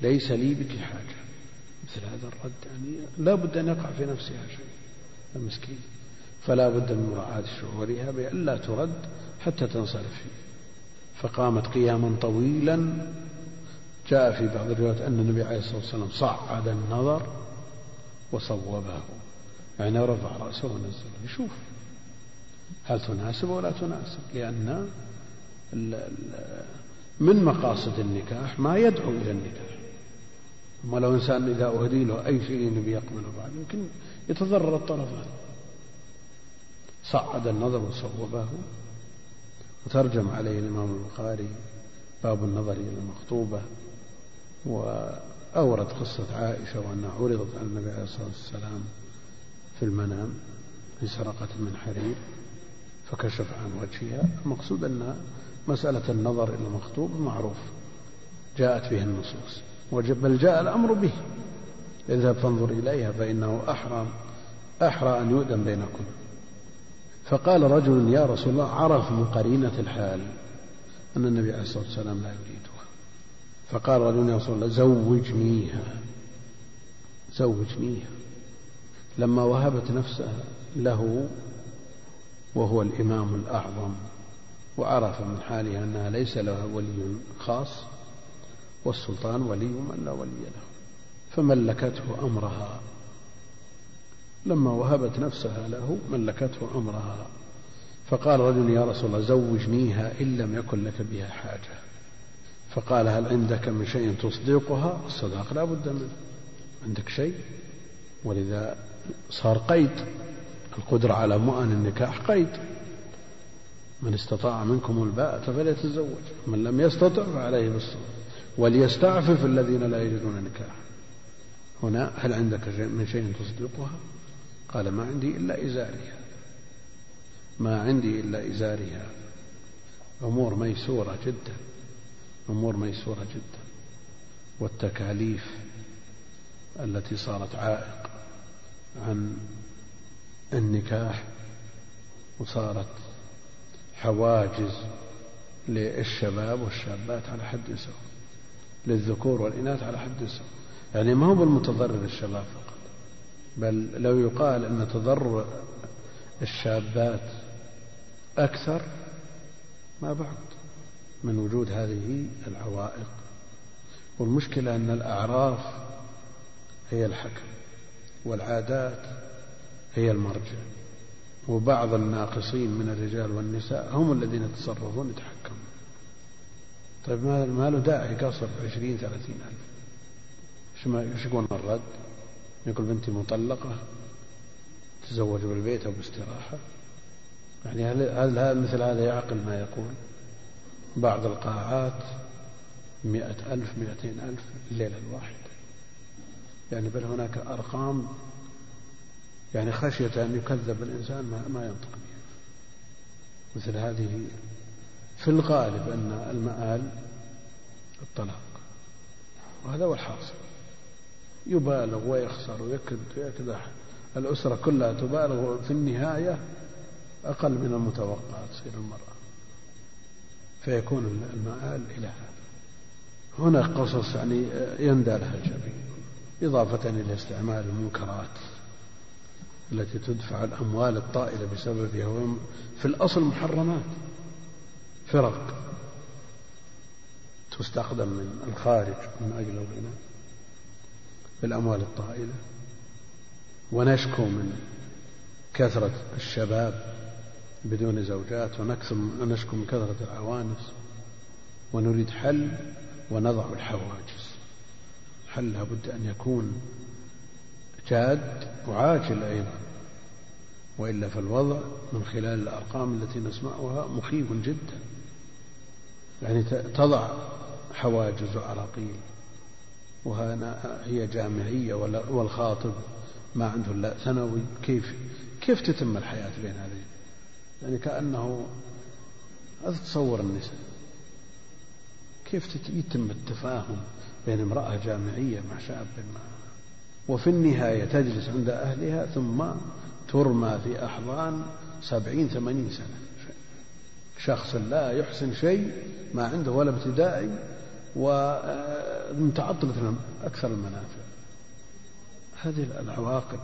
ليس لي بك حاجة. مثل هذا الرد يعني لا بد أن يقع في نفسها شيء المسكين. فلا بد من مراعاة شعورها بألا ترد حتى تنصرف فيه. فقامت قياما طويلا. جاء في بعض الروايات أن النبي عليه الصلاة والسلام صعد النظر وصوبه. يعني رفع رأسه ونزل. يشوف. هل تناسب ولا تناسب؟ لأن من مقاصد النكاح؟ ما يدعو إلى النكاح. أما لو إنسان إذا أهدي له أي شيء يبي يقبله بعد يمكن يتضرر الطرفان. صعد النظر وصوبه. وترجم عليه الإمام البخاري باب النظر إلى المخطوبة. وأورد قصة عائشة وأنها عرضت على النبي عليه الصلاة والسلام في المنام في سرقة من حرير فكشف عن وجهها. المقصود أن مسألة النظر إلى المخطوب معروف جاءت به النصوص بل جاء الأمر به. اذهب فانظر إليها فإنه أحرى أحرى أن يؤذن بينكم. فقال رجل يا رسول الله عرف من قرينة الحال أن النبي عليه الصلاة والسلام لا يريدها فقال رجل يا رسول الله زوجنيها زوجنيها لما وهبت نفسها له وهو الإمام الأعظم وعرف من حالها أنها ليس لها ولي خاص والسلطان ولي من لا ولي له فملكته أمرها. لما وهبت نفسها له ملكته أمرها. فقال رجل يا رسول الله زوجنيها إن لم يكن لك بها حاجة. فقال هل عندك من شيء تصدقها؟ الصداق لا بد منه. عندك شيء؟ ولذا صار قيد. القدرة على مؤن النكاح قيد. من استطاع منكم الباءة فليتزوج. من لم يستطع فعليه بالصوم. وليستعفف الذين لا يجدون نكاح هنا هل عندك من شيء تصدقها؟ قال ما عندي إلا إزارها. ما عندي إلا إزارها. أمور ميسورة جدا. أمور ميسورة جدا. والتكاليف التي صارت عائق عن النكاح وصارت حواجز للشباب والشابات على حد سواء للذكور والإناث على حد سواء يعني ما هو بالمتضرر الشباب فقط بل لو يقال أن تضرر الشابات أكثر ما بعد. من وجود هذه العوائق. والمشكلة أن الأعراف هي الحكم والعادات هي المرجع. وبعض الناقصين من الرجال والنساء هم الذين يتصرفون يتحكمون طيب ما له داعي قصر عشرين ثلاثين ألف؟ إيش يقول الرد؟ يقول بنتي مطلقة تزوج بالبيت أو باستراحة. يعني هل, هل مثل هذا يعقل ما يقول؟ بعض القاعات مئة ألف مئتين ألف الليلة الواحدة. يعني بل هناك أرقام يعني خشية أن يكذب الإنسان ما, ما ينطق بها. مثل هذه في الغالب أن المآل الطلاق. وهذا هو الحاصل. يبالغ ويخسر ويكد ويكدح الأسرة كلها تبالغ في النهاية أقل من المتوقع تصير المرأة. فيكون المآل إلى هذا هنا قصص يعني يندى لها الجبين إضافة إلى استعمال المنكرات التي تدفع الأموال الطائلة بسببها وهم في الأصل محرمات. فرق تستخدم من الخارج من أجل الغنى بالأموال الطائلة ونشكو من كثرة الشباب بدون زوجات ونشكو من كثرة العوانس ونريد حل ونضع الحواجز. حل لابد أن يكون جاد وعاجل أيضا. وإلا فالوضع من خلال الأرقام التي نسمعها مخيف جدا. يعني تضع حواجز وعراقيل وهنا هي جامعية والخاطب ما عنده إلا ثانوي. كيف كيف تتم الحياة بين هذين؟ يعني كأنه هذا تصور النساء. كيف يتم التفاهم بين امرأة جامعية مع شاب ما؟ وفي النهاية تجلس عند أهلها ثم ترمى في أحضان سبعين ثمانين سنة. شخص لا يحسن شيء ما عنده ولا ابتدائي ومتعطلة أكثر المنافع. هذه العواقب.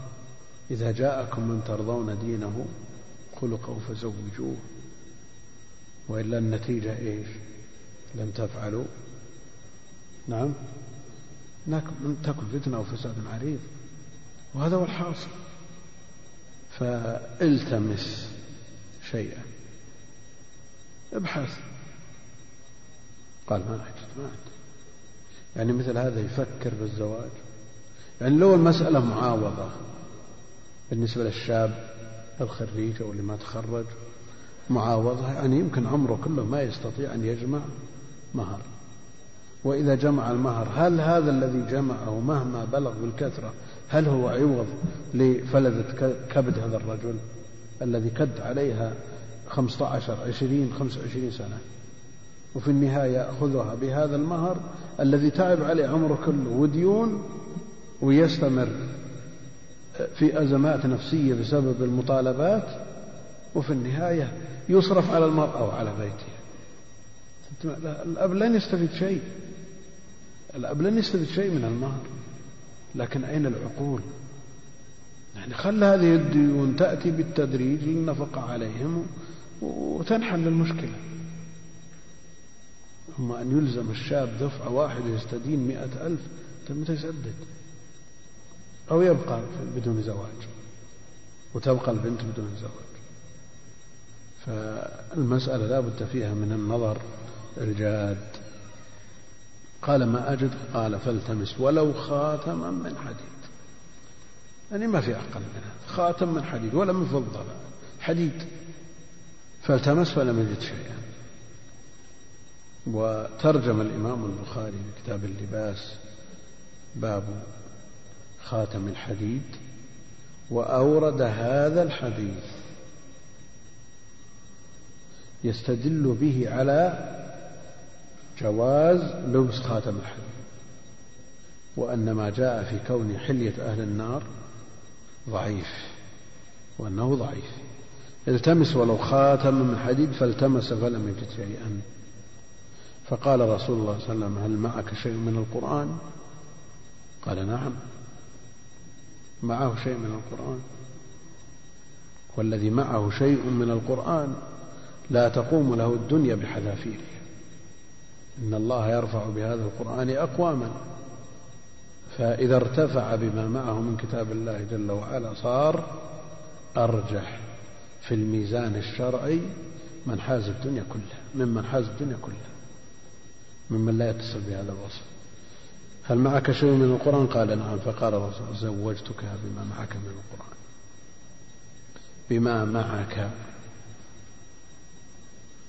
إذا جاءكم من ترضون دينه خلقه فزوجوه. وإلا النتيجة إيش؟ لم تفعلوا. نعم. تكن فتنة وفساد عريض. وهذا هو الحاصل. فالتمس شيئا. ابحث. قال ما أجد ما أجد يعني مثل هذا يفكر بالزواج. يعني لو المسألة معاوضة بالنسبة للشاب الخريج أو اللي ما تخرج معاوضة يعني يمكن عمره كله ما يستطيع أن يجمع مهر. وإذا جمع المهر هل هذا الذي جمعه مهما بلغ بالكثرة هل هو عوض لفلذة كبد هذا الرجل الذي كد عليها خمسة عشر عشرين خمسة وعشرين سنة؟ وفي النهاية يأخذها بهذا المهر الذي تعب عليه عمره كله وديون ويستمر. في أزمات نفسية بسبب المطالبات وفي النهاية يصرف على المرأة وعلى بيتها الأب لن يستفيد شيء. الأب لن يستفيد شيء من المهر لكن أين العقول؟ يعني خل هذه الديون تأتي بالتدريج للنفقة عليهم وتنحل المشكلة. أما أن يلزم الشاب دفعة واحدة يستدين مئة ألف طيب متى يسدد؟ أو يبقى بدون زواج وتبقى البنت بدون زواج. فالمسألة لا بد فيها من النظر الجاد. قال ما أجد قال فالتمس ولو خاتما من حديد. يعني ما في أقل من هذا. خاتم من حديد ولا من فضة حديد. فالتمس فلم يجد شيئا. وترجم الإمام البخاري في كتاب اللباس باب خاتم الحديد وأورد هذا الحديث يستدل به على جواز لبس خاتم الحديد وأن ما جاء في كون حلية أهل النار ضعيف وأنه ضعيف. التمس ولو خاتم من حديد فالتمس فلم يجد شيئا. فقال رسول الله صلى الله عليه وسلم هل معك شيء من القرآن؟ قال نعم. معه شيء من القرآن. والذي معه شيء من القرآن لا تقوم له الدنيا بحذافيره. إن الله يرفع بهذا القرآن أقواما. فإذا ارتفع بما معه من كتاب الله جل وعلا صار أرجح في الميزان الشرعي من حاز الدنيا كلها ممن حاز الدنيا كلها ممن لا يتصل بهذا الوصف. هل معك شيء من القرآن؟ قال نعم. فقال الرسول زوجتك بما معك من القرآن. بما معك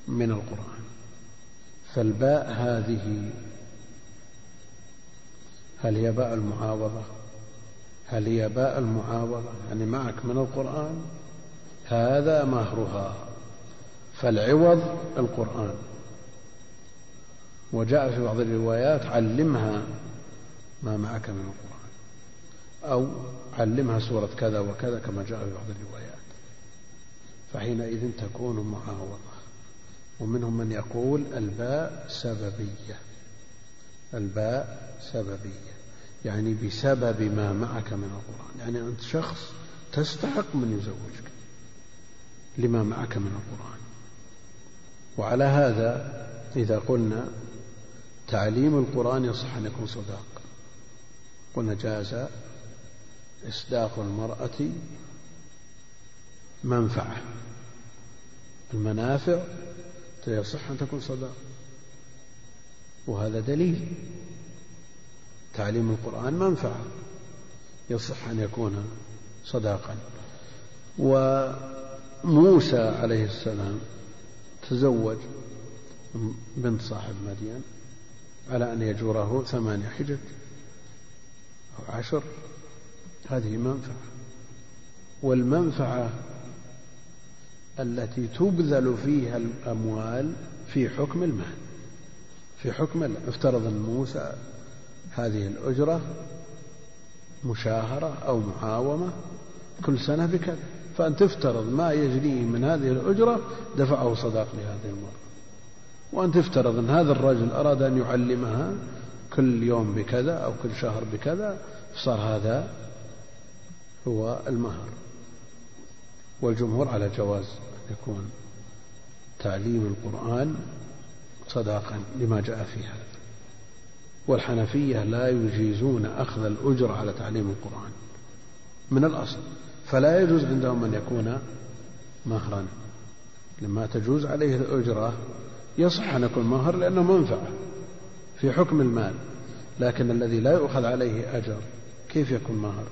من القرآن. فالباء هذه هل هي باء المعاوضة؟ هل هي باء المعاوضة؟ يعني معك من القرآن؟ هذا مهرها. فالعوض القرآن. وجاء في بعض الروايات علمها ما معك من القرآن. أو علمها سورة كذا وكذا كما جاء في بعض الروايات. فحينئذ تكون معاوضة. ومنهم من يقول الباء سببية. الباء سببية. يعني بسبب ما معك من القرآن. يعني أنت شخص تستحق من يزوجك. لما معك من القرآن. وعلى هذا إذا قلنا تعليم القرآن يصح أن يكون صداق. قلنا جاز إصداق المرأة منفعة. المنافع يصح أن تكون صداق. وهذا دليل. تعليم القرآن منفعة. يصح أن يكون صداقا. وموسى عليه السلام تزوج بنت صاحب مدين على أن يجوره ثمانية حجج. عشر هذه منفعة. والمنفعة التي تبذل فيها الأموال في حكم المال. في حكم افترض أن موسى هذه الأجرة مشاهرة أو معاومة كل سنة بكذا. فأن تفترض ما يجريه من هذه الأجرة دفعه صداق لهذه المرأة. وأن تفترض أن هذا الرجل أراد أن يعلمها كل يوم بكذا أو كل شهر بكذا فصار هذا هو المهر. والجمهور على جواز يكون تعليم القرآن صداقا لما جاء في هذا والحنفية لا يجيزون أخذ الأجر على تعليم القرآن من الأصل. فلا يجوز عندهم أن يكون مهرا. لما تجوز عليه الأجرة يصح أن يكون مهر لأنه منفعة. في حكم المال لكن الذي لا يؤخذ عليه أجر كيف يكون مهر؟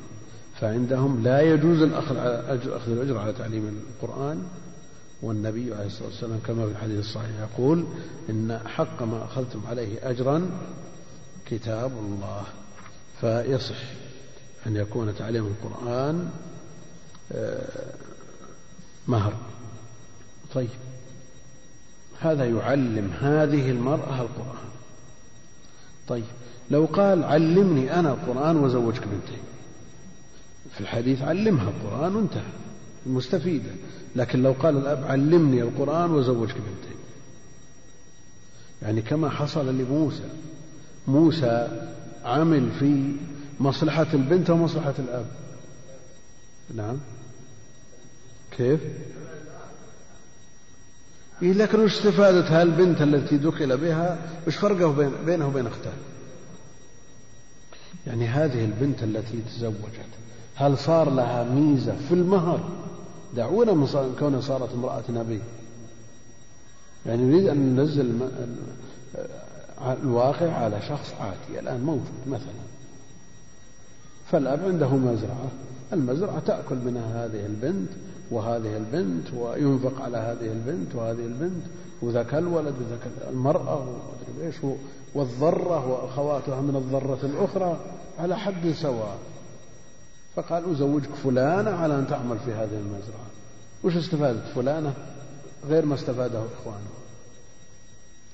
فعندهم لا يجوز الأخذ أخذ الأجر على تعليم القرآن. والنبي عليه الصلاة والسلام كما في الحديث الصحيح يقول إن حق ما أخذتم عليه أجرا كتاب الله. فيصح أن يكون تعليم القرآن آه، مهر. طيب هذا يعلم هذه المرأة القرآن. طيب. لو قال علمني أنا القرآن وزوجك بنتي في الحديث علمها القرآن وانتهى. المستفيدة لكن لو قال الأب علمني القرآن وزوجك بنتي يعني كما حصل لموسى. موسى عمل في مصلحة البنت ومصلحة الأب. نعم. كيف؟ إيه لكن وش استفادة هالبنت التي دخل بها؟ وش فرقه بين بينه وبين أختها؟ يعني هذه البنت التي تزوجت هل صار لها ميزة في المهر؟ دعونا من كونها صارت امرأة نبي. يعني نريد أن ننزل الواقع على شخص عادي الآن موجود مثلا. فالأب عنده مزرعة. المزرعة تأكل منها هذه البنت. وهذه البنت وينفق على هذه البنت وهذه البنت وذاك الولد وذاك المرأة ومدري إيش والذرة وأخواتها من الذرة الأخرى على حد سواء. فقال أزوجك فلانة على أن تعمل في هذه المزرعة. وش استفادت فلانة؟ غير ما استفاده إخوانه.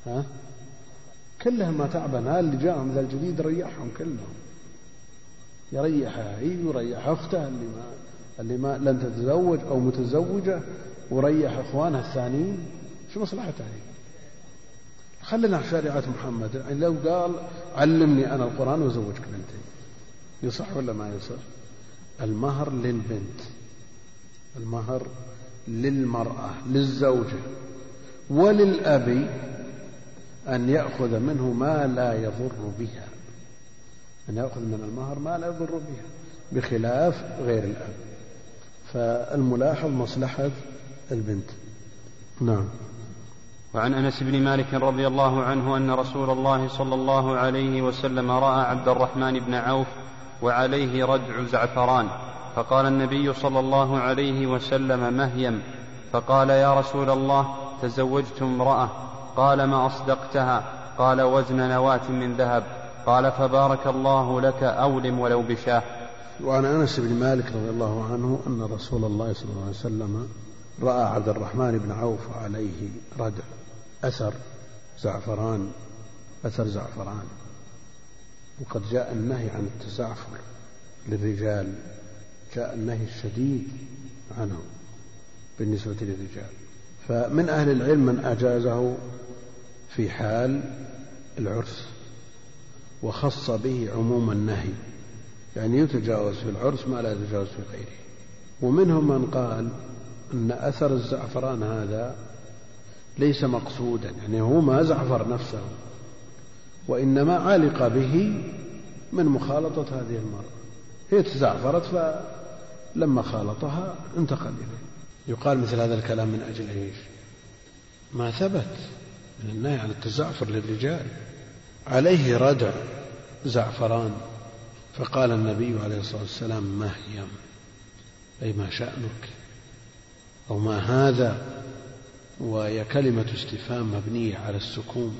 ها؟ كلهم ما تعبنا اللي جاءهم ذا الجديد ريحهم كلهم. يريحها هي ويريح أخته اللي ما اللي ما لن تتزوج أو متزوجة وريح إخوانها الثانيين شو مصلحتها هي خلينا شريعة محمد. يعني لو قال علمني أنا القرآن وزوجك بنتي يصح ولا ما يصح؟ المهر للبنت المهر للمرأة للزوجة وللأب أن يأخذ منه ما لا يضر بها أن يأخذ من المهر ما لا يضر بها بخلاف غير الأب. فالملاحظ مصلحة البنت. نعم. وعن أنس بن مالك رضي الله عنه أن رسول الله صلى الله عليه وسلم رأى عبد الرحمن بن عوف وعليه ردع زعفران فقال النبي صلى الله عليه وسلم مهيم فقال يا رسول الله تزوجت امرأة قال ما أصدقتها؟ قال وزن نواة من ذهب قال فبارك الله لك أولم ولو بشاه. وعن أنس بن مالك رضي الله عنه أن رسول الله صلى الله عليه وسلم رأى عبد الرحمن بن عوف عليه ردع أثر زعفران أثر زعفران. وقد جاء النهي عن التزعفر للرجال جاء النهي الشديد عنه بالنسبة للرجال. فمن أهل العلم من أجازه في حال العرس وخص به عموم النهي. يعني يتجاوز في العرس ما لا يتجاوز في غيره. ومنهم من قال أن أثر الزعفران هذا ليس مقصودا يعني هو ما زعفر نفسه وإنما علق به من مخالطة هذه المرأة. هي تزعفرت فلما خالطها انتقل إليه. يقال مثل هذا الكلام من أجل إيش؟ ما ثبت من النهي عن التزعفر للرجال. عليه ردع زعفران. فقال النبي عليه الصلاة والسلام ما هي؟ أي ما شأنك؟ أو ما هذا؟ وهي كلمة استفهام مبنية على السكون.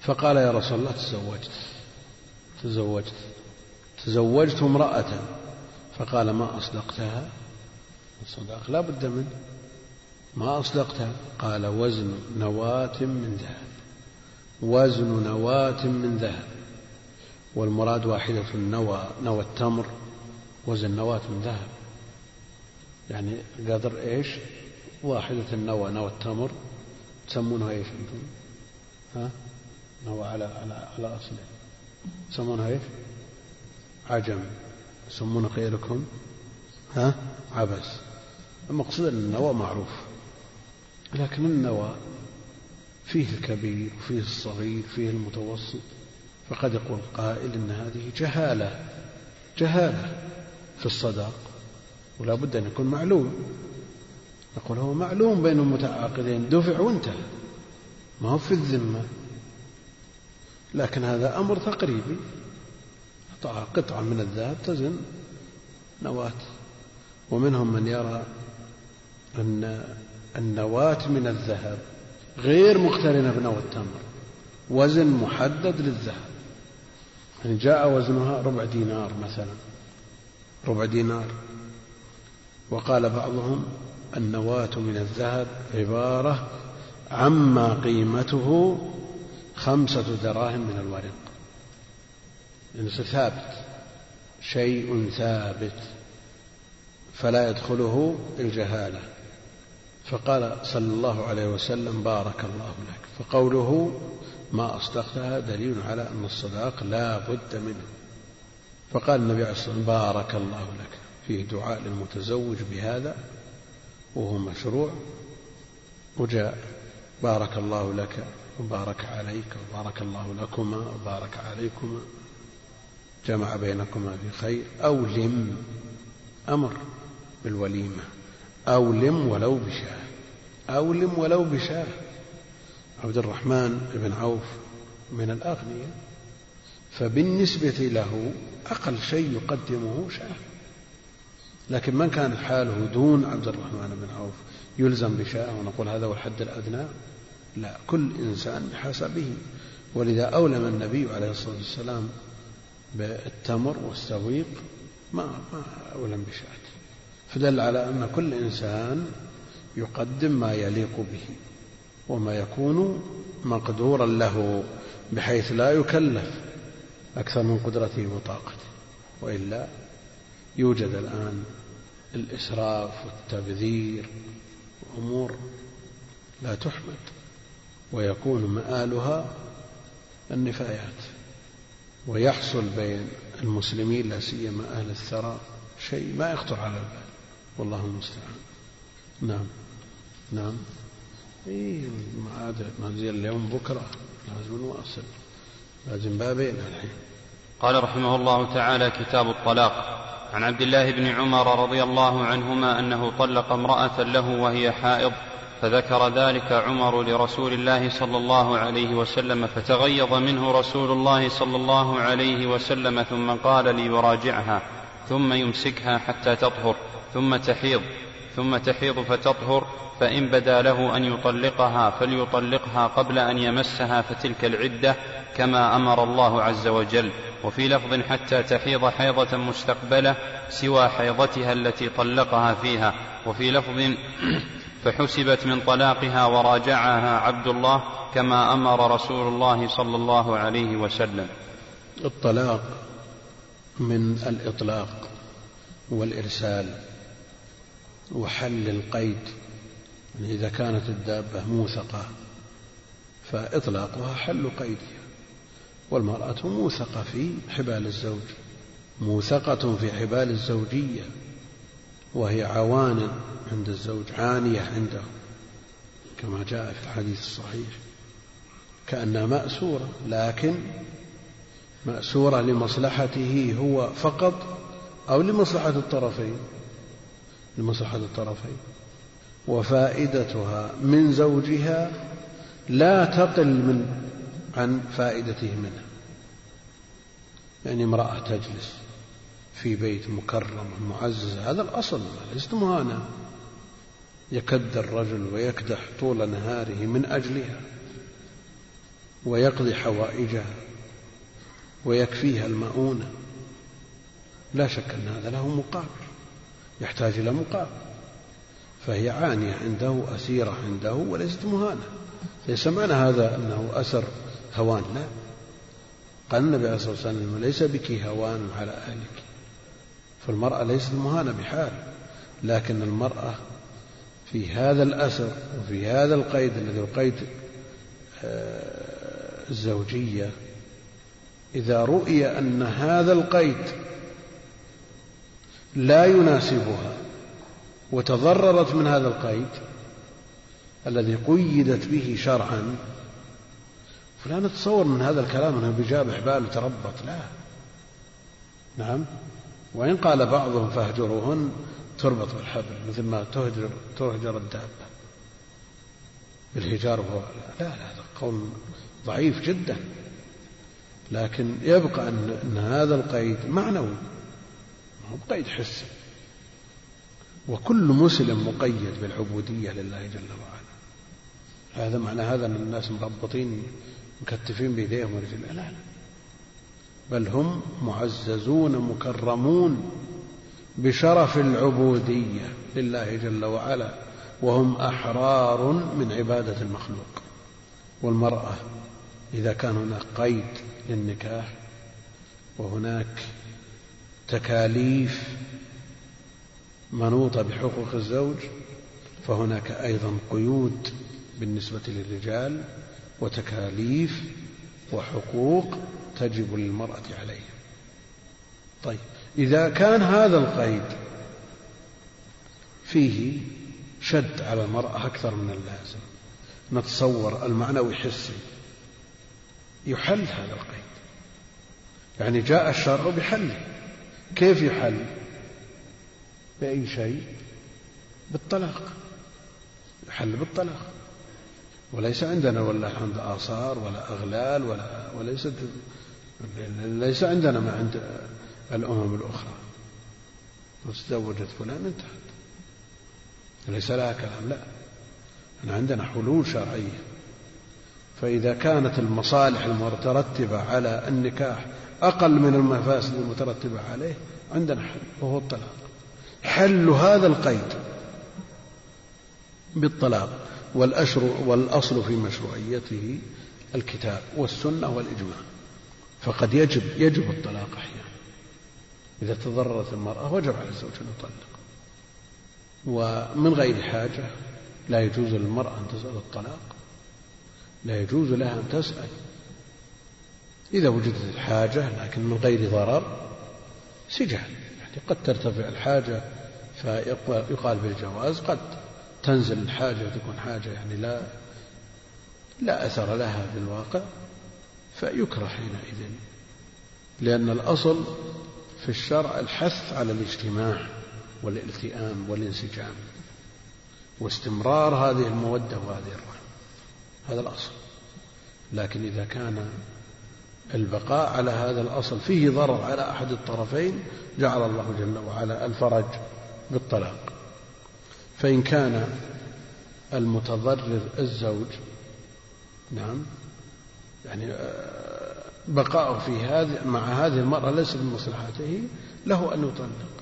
فقال يا رسول الله تزوجت. تزوجت. تزوجت امرأة. فقال ما أصدقتها؟ الصداق لا بد منه. ما أصدقتها؟ قال وزن نواة من ذهب. وزن نواة من ذهب. والمراد واحدة النوى نوى التمر وزن نواة من ذهب يعني قدر إيش؟ واحدة النوى نوى التمر تسمونها إيش أنتم؟ ها؟ نوى على على على أصله تسمونها إيش؟ عجم يسمون غيركم ها عبس المقصود أن النوى معروف لكن النوى فيه الكبير وفيه الصغير فيه المتوسط فقد يقول قائل إن هذه جهالة جهالة في الصداق ولا بد أن يكون معلوم. نقول هو معلوم بين المتعاقدين دفع وانتهى. ما هو في الذمة. لكن هذا أمر تقريبي. قطعة من الذهب تزن نواة. ومنهم من يرى أن النواة من الذهب غير مقترنة بنوى التمر. وزن محدد للذهب. يعني جاء وزنها ربع دينار مثلا. ربع دينار. وقال بعضهم النواة من الذهب عبارة عما قيمته خمسة دراهم من الورق. يعني ثابت. شيء ثابت. فلا يدخله الجهالة. فقال صلى الله عليه وسلم بارك الله لك. فقوله ما أصدقتها دليل على أن الصداق لا بد منه. فقال النبي عليه الصلاة والسلام بارك الله لك. فيه دعاء للمتزوج بهذا وهو مشروع. وجاء بارك الله لك وبارك عليك وبارك الله لكما وبارك عليكما جمع بينكما بخير أو لم أمر بالوليمة. أو لم ولو بشاة. أو لم ولو بشاة. عبد الرحمن بن عوف من الأغنياء فبالنسبة له أقل شيء يقدمه شاه لكن من كانت حاله دون عبد الرحمن بن عوف يلزم بشاه ونقول هذا هو الحد الأدنى؟ لا كل إنسان بحسبه. ولذا أولم النبي عليه الصلاة والسلام بالتمر والسويق ما ما ولم بشاة فدل على أن كل إنسان يقدم ما يليق به. وما يكون مقدورا له بحيث لا يكلف أكثر من قدرته وطاقته. وإلا يوجد الآن الإسراف والتبذير وأمور لا تحمد ويكون مآلها النفايات. ويحصل بين المسلمين لا سيما أهل الثراء شيء ما يخطر على البال. والله المستعان. نعم. نعم. اي ما عاد زي اليوم بكرة. لازم نواصل. لازم بابين الحين. قال رحمه الله تعالى كتاب الطلاق. عن عبد الله بن عمر رضي الله عنهما أنه طلق امرأة له وهي حائض فذكر ذلك عمر لرسول الله صلى الله عليه وسلم فتغيظ منه رسول الله صلى الله عليه وسلم ثم قال ليراجعها ثم يمسكها حتى تطهر ثم تحيض. ثم تحيض فتطهر فإن بدا له أن يطلقها فليطلقها قبل أن يمسها فتلك العدة كما أمر الله عز وجل. وفي لفظ حتى تحيض حيضة مستقبلة سوى حيضتها التي طلقها فيها. وفي لفظ [clears throat] فحسبت من طلاقها وراجعها عبد الله كما أمر رسول الله صلى الله عليه وسلم. الطلاق من الإطلاق والإرسال. وحل القيد يعني إذا كانت الدابة موثقة فإطلاقها حل قيدها والمرأة موثقة في حبال الزوج موثقة في حبال الزوجية وهي عوان عند الزوج عانية عنده كما جاء في الحديث الصحيح كأنها مأسورة لكن مأسورة لمصلحته هو فقط أو لمصلحة الطرفين. لمصلحة الطرفين. وفائدتها من زوجها لا تقل من عن فائدته منها يعني امرأة تجلس في بيت مكرم معزز هذا الأصل ليست مهانة. يكد الرجل ويكدح طول نهاره من أجلها ويقضي حوائجها ويكفيها المؤونة. لا شك أن هذا له مقابل. يحتاج إلى مقابل فهي عانية عنده أسيرة عنده وليست مهانة. ليس معنى هذا أنه أسر هوان لا. قال النبي عليه الصلاة والسلام ليس بك هوان على أهلك. فالمرأة ليست مهانة بحال. لكن المرأة في هذا الأسر وفي هذا القيد الذي هو قيد آه، الزوجية إذا رؤي أن هذا القيد لا يناسبها. وتضررت من هذا القيد الذي قيدت به شرعا. فلا نتصور من هذا الكلام أنه بجاب حبال تربط لا. نعم. وإن قال بعضهم فاهجروهن تربط بالحبل مثل ما تهجر تهجر الدابة. بالهجار هو لا لا هذا قول ضعيف جدا. لكن يبقى أن هذا القيد معنوي. هو قيد حسي وكل مسلم مقيد بالعبودية لله جل وعلا. هذا معنى هذا أن الناس مربطين مكتفين بيديهم ورجلهم لا لا. بل هم معززون مكرمون بشرف العبودية لله جل وعلا وهم أحرار من عبادة المخلوق. والمرأة إذا كان هناك قيد للنكاح وهناك تكاليف منوطة بحقوق الزوج فهناك أيضا قيود بالنسبة للرجال وتكاليف وحقوق تجب للمرأة عليه طيب إذا كان هذا القيد فيه شد على المرأة أكثر من اللازم نتصور المعنوي حسي يحل هذا القيد. يعني جاء الشرع بحله. كيف يحل؟ بأي شيء؟ بالطلاق. يحل بالطلاق. وليس عندنا ولا عند آثار ولا أغلال ولا وليست ليس عندنا ما عند الأمم الأخرى. تزوجت فلان انتهت. ليس لها كلام لا. أنا عندنا حلول شرعية. فإذا كانت المصالح المترتبة على النكاح أقل من المفاسد المترتبة عليه عندنا حل وهو الطلاق. حل هذا القيد بالطلاق والأشر والأصل في مشروعيته الكتاب والسنة والإجماع. فقد يجب يجب الطلاق أحيانا. إذا تضررت المرأة وجب على الزوج أن يطلق. ومن غير حاجة لا يجوز للمرأة أن تسأل الطلاق لا يجوز لها أن تسأل إذا وجدت الحاجة لكن من غير ضرر سجال يعني قد ترتفع الحاجة فيقال بالجواز قد تنزل الحاجة وتكون حاجة يعني لا لا أثر لها في الواقع فيكره حينئذ. لأن الأصل في الشرع الحث على الاجتماع والالتئام والانسجام واستمرار هذه المودة وهذه الرحمة هذا الأصل. لكن إذا كان البقاء على هذا الأصل فيه ضرر على أحد الطرفين جعل الله جل وعلا الفرج بالطلاق. فإن كان المتضرر الزوج نعم يعني آه، بقاؤه في هذه مع هذه المرأة ليس من مصلحته له أن يطلق.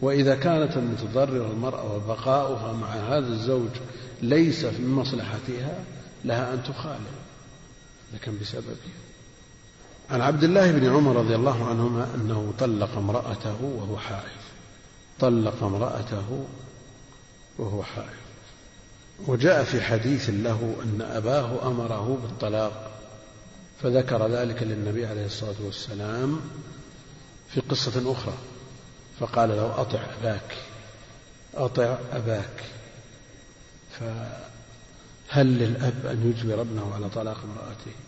وإذا كانت المتضررة المرأة وبقاؤها مع هذا الزوج ليس من مصلحتها لها أن تخالف لكن بسببه. عن عبد الله بن عمر رضي الله عنهما أنه طلق امرأته وهو حائض. طلق امرأته وهو حائض. وجاء في حديث له أن أباه أمره بالطلاق فذكر ذلك للنبي عليه الصلاة والسلام في قصة أخرى فقال له أطع أباك أطع أباك. فهل للأب أن يجبر ابنه على طلاق امرأته؟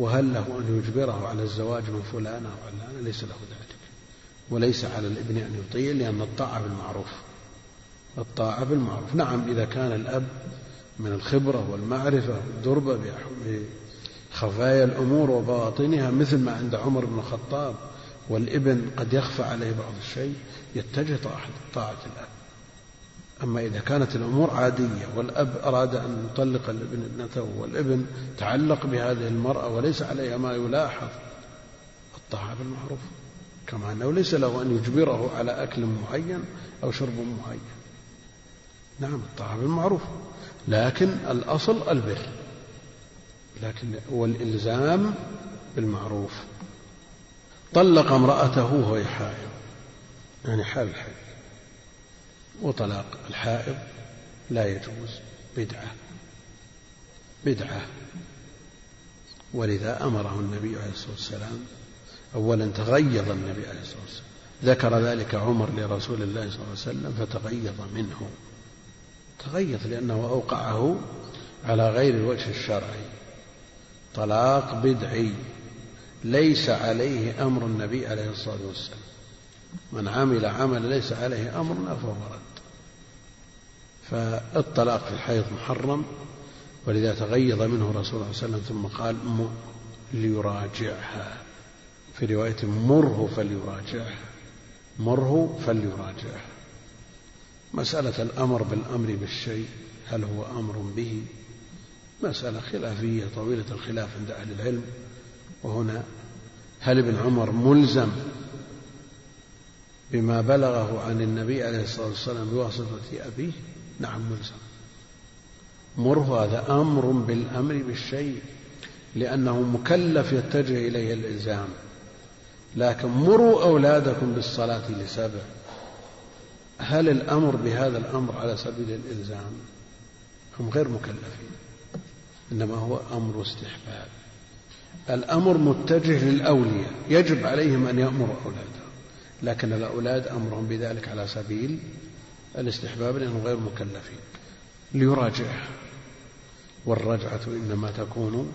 وهل له أن يجبره على الزواج من فلانة أو علانة ليس له ذلك. وليس على الابن أن يطيع لأن الطاعة بالمعروف. الطاعة بالمعروف. نعم إذا كان الأب من الخبرة والمعرفة والدربة بخفايا الأمور وبواطنها مثل ما عند عمر بن الخطاب والابن قد يخفى عليه بعض الشيء يتجه طاعة الأب. أما إذا كانت الأمور عادية والأب أراد أن يطلق الابن ابنته والابن تعلق بهذه المرأة وليس عليها ما يلاحظ الطاعة بالمعروف. كما أنه ليس له أن يجبره على أكل معين أو شرب معين. نعم الطاعة بالمعروف. لكن الأصل البر. لكن والإلزام بالمعروف. طلق امرأته وهو حائض. يعني حال الحيض وطلاق الحائض لا يجوز بدعة بدعة. ولذا أمره النبي عليه الصلاة والسلام أولا تغيظ النبي عليه الصلاة والسلام. ذكر ذلك عمر لرسول الله صلى الله عليه وسلم فتغيظ منه. تغيظ لأنه أوقعه على غير الوجه الشرعي. طلاق بدعي. ليس عليه أمر النبي عليه الصلاة والسلام. من عمل عمل ليس عليه أمرنا فهو رد فالطلاق في الحيض محرم ولذا تغيظ منه رسول الله صلى الله عليه وسلم ثم قال ليراجعها. في رواية مره فليراجعها مره فليراجعها. مسألة الأمر بالأمر بالشيء هل هو أمر به؟ مسألة خلافية طويلة الخلاف عند أهل العلم. وهنا هل ابن عمر ملزم بما بلغه عن النبي عليه الصلاة والسلام بواسطة أبيه؟ نعم ملزم. مره هذا أمر بالأمر بالشيء لأنه مكلف يتجه إليه الإلزام. لكن مروا أولادكم بالصلاة لسبع. هل الأمر بهذا الأمر على سبيل الإلزام؟ هم غير مكلفين إنما هو أمر استحباب. الأمر متجه للأولياء يجب عليهم أن يأمروا أولادهم لكن الأولاد أمرهم بذلك على سبيل الاستحباب لأنهم غير مكلفين. ليراجعها والرجعة إنما تكون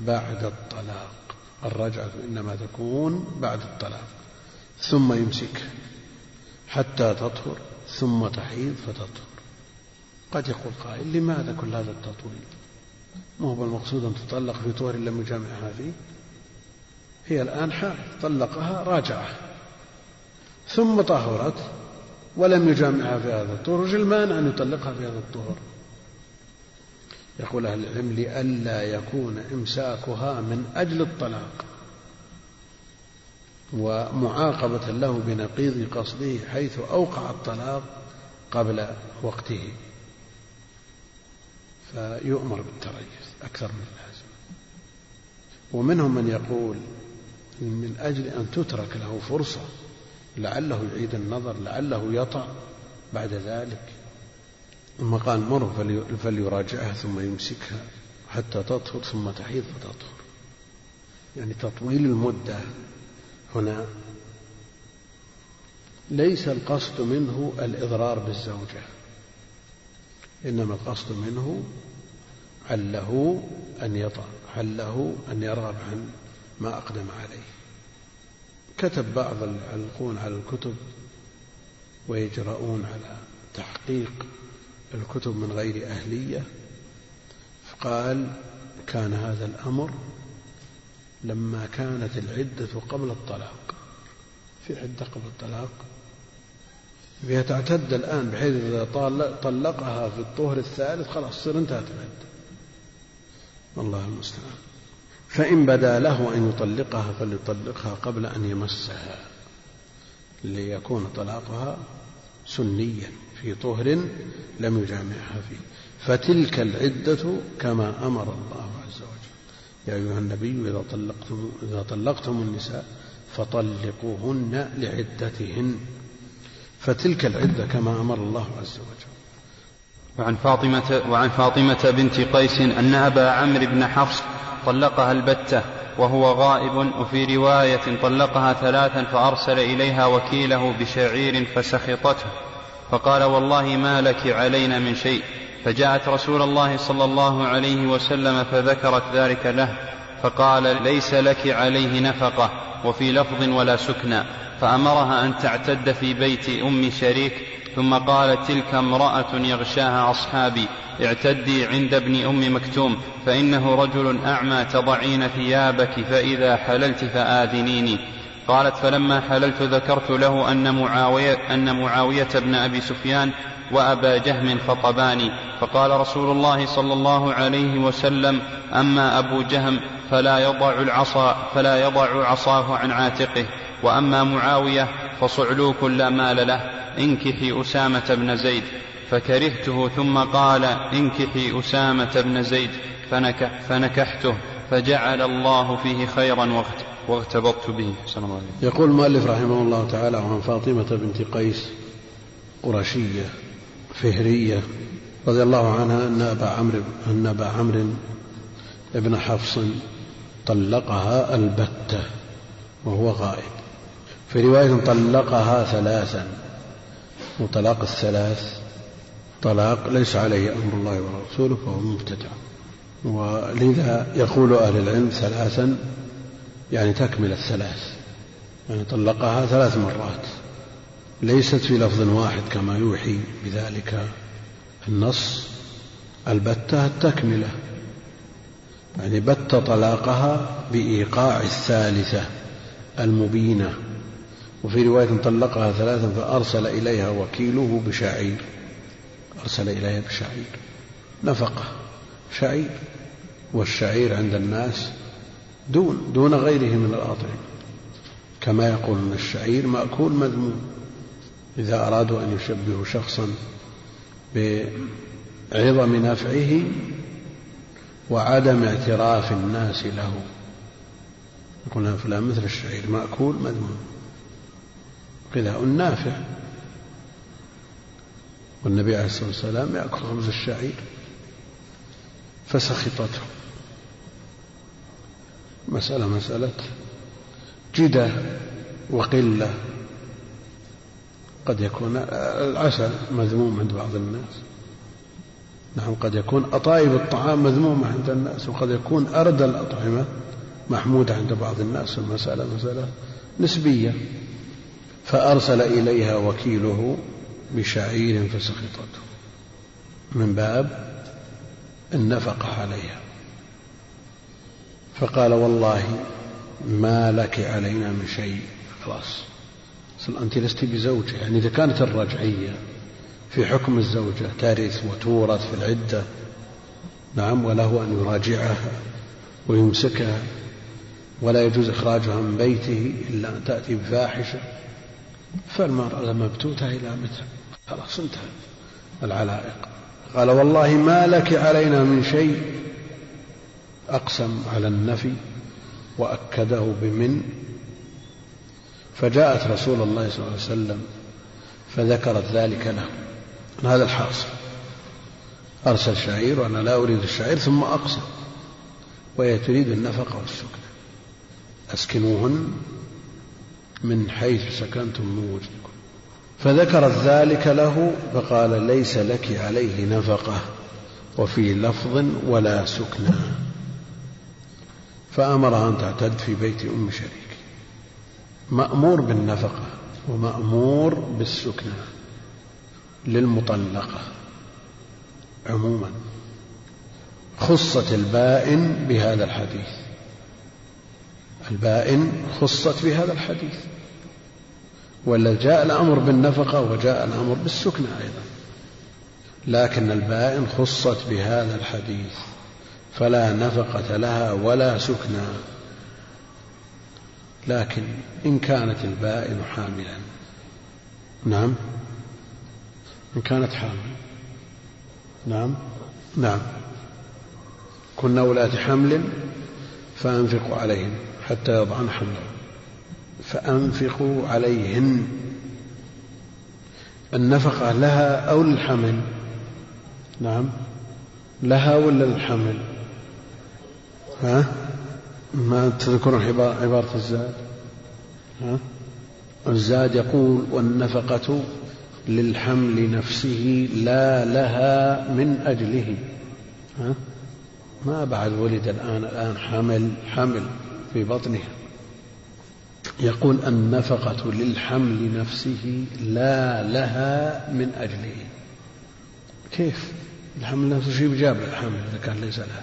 بعد الطلاق. الرجعة إنما تكون بعد الطلاق. ثم يمسك حتى تطهر ثم تحيض فتطهر. قد يقول قائل لماذا كل هذا التطويل؟ ما هو المقصود أن تطلق في طهر لم يجامعها فيه؟ هي الآن حائض طلقها راجعة ثم طهرت ولم يجامعها في هذا الطهر وش المانع أن يطلقها في هذا الطهر يقول أهل العلم لئلا يكون إمساكها من أجل الطلاق. ومعاقبة له بنقيض قصده حيث أوقع الطلاق قبل وقته. فيؤمر بالتريث أكثر من اللازم. ومنهم من يقول من أجل أن تترك له فرصة لعله يعيد النظر لعله يطأ بعد ذلك. ثم قال مر فليراجعها ثم يمسكها حتى تطهر ثم تحيض فتطهر. يعني تطويل المدة هنا. ليس القصد منه الإضرار بالزوجة إنما القصد منه عله أن يطأ عله أن يرغب عن ما أقدم عليه. كتب بعض العلقون على الكتب ويجرؤون على تحقيق الكتب من غير أهلية. فقال كان هذا الأمر لما كانت العدة قبل الطلاق في عدة قبل الطلاق فهي تعتد الآن بحيث إذا طلقها في الطهر الثالث خلاص تصير انتهت العدة. الله المستعان. فإن بدا له أن يطلقها فليطلقها قبل أن يمسها ليكون طلاقها سنيا في طهر لم يجامعها فيه. فتلك العدة كما أمر الله عز وجل. يا أيها النبي إذا طلقتم, إذا طلقتم النساء فطلقوهن لعدتهن. فتلك العدة كما أمر الله عز وجل. وعن فاطمة وعن فاطمة بنت قيس أن أبا عمرو بن حفص طلقها البتة وهو غائب وفي رواية طلقها ثلاثا فأرسل إليها وكيله بشعير فسخطته. فقال والله ما لك علينا من شيء. فجاءت رسول الله صلى الله عليه وسلم فذكرت ذلك له. فقال ليس لك عليه نفقة وفي لفظ ولا سكنى. فأمرها أن تعتد في بيت أم شريك ثم قالت تلك امرأة يغشاها أصحابي. اعتدي عند ابن أم مكتوم فإنه رجل أعمى تضعين ثيابك فإذا حللت فآذنيني. قالت فلما حللت ذكرت له أن معاوية, أن معاوية بن أبي سفيان وأبا جهم خطباني. فقال رسول الله صلى الله عليه وسلم أما أبو جهم فلا يضع العصا فلا يضع عصاه عن عاتقه. وأما معاوية فصعلوك لا مال له انكحي أسامة بن زيد. فكرهته ثم قال انكحي أسامة بن زيد فنكح فنكحته فجعل الله فيه خيرا واغتبطت به. الله يقول المؤلف رحمه الله تعالى عن فاطمة بنت قيس قرشية فهرية رضي الله عنها أن أبا عمرو أن أبا عمرو ابن حفص طلقها البتة وهو غائب. في رواية طلقها ثلاثا وطلاق الثلاث طلاق ليس عليه أمر الله ورسوله فهو مبتدع. ولذا يقول أهل العلم ثلاثا يعني تكمل الثلاث. يعني طلقها ثلاث مرات. ليست في لفظ واحد كما يوحي بذلك النص. البتة التكملة. يعني بت طلاقها بإيقاع الثالثة المبينة. وفي رواية طلقها ثلاثا فأرسل إليها وكيله بشعير. أرسل إليها بشعير نفقة. شعير. والشعير عند الناس دون دون غيره من الأطعمة. كما يقولون الشعير مأكول مذموم. إذا أرادوا أن يشبهوا شخصا بعظم نفعه وعدم اعتراف الناس له. يقول فلان مثل الشعير مأكول مذموم. غذاء نافع. والنبي عليه الصلاة والسلام يأكل خبز الشعير فسخطته. مسألة مسألة جدة وقلة. قد يكون العسل مذموم عند بعض الناس. نعم قد يكون أطايب الطعام مذمومة عند الناس وقد يكون أردى الأطعمة محمودة عند بعض الناس. المسألة مسألة نسبية. فأرسل إليها وكيله بشعير فسخطته من باب النفقة عليها. فقال والله ما لك علينا من شيء. خلاص. أنت لست بزوجة. يعني إذا كانت الرجعية في حكم الزوجة ترث وتورث في العدة نعم وله أن يراجعها ويمسكها ولا يجوز إخراجها من بيته إلا أن تأتي بفاحشة فالمرأة مبتوتة إلى متى؟ خلاص انتهى العلائق. قال والله ما لك علينا من شيء. أقسم على النفي وأكده بمن. فجاءت رسول الله صلى الله عليه وسلم فذكرت ذلك له. هذا الحاصل؟ أرسل شعير وأنا لا أريد الشعير ثم أقسم. وهي تريد النفقة والسكن. أسكنوهن من حيث سكنتم من وجدكم فذكرت ذلك له فقال ليس لك عليه نفقة وفي لفظ ولا سكنى. فأمرها أن تعتد في بيت أم شريك. مأمور بالنفقة ومأمور بالسكنى للمطلقة عموما. خصت البائن بهذا الحديث. البائن خصت بهذا الحديث. ولا جاء الأمر بالنفقة وجاء الأمر بالسكنى أيضا. لكن البائن خصت بهذا الحديث فلا نفقة لها ولا سكنى لكن إن كانت البائن حاملا نعم؟ إن كانت حامل نعم؟ نعم. كن ولاة حمل فأنفقوا عليهن حتى يضعن حملهن فأنفقوا عليهن. النفقة لها أو للحمل؟ نعم. لها ولا للحمل؟ ها؟ ما تذكرون عبارة الزاد؟ ها؟ الزاد يقول والنفقة للحمل نفسه لا لها من أجله. ها؟ ما بعد ولد الآن الآن حمل حمل في بطنها. يقول النفقة للحمل نفسه لا لها من أجله. كيف؟ الحمل نفسه شيء بجاب الحمل إذا كان ليس لها.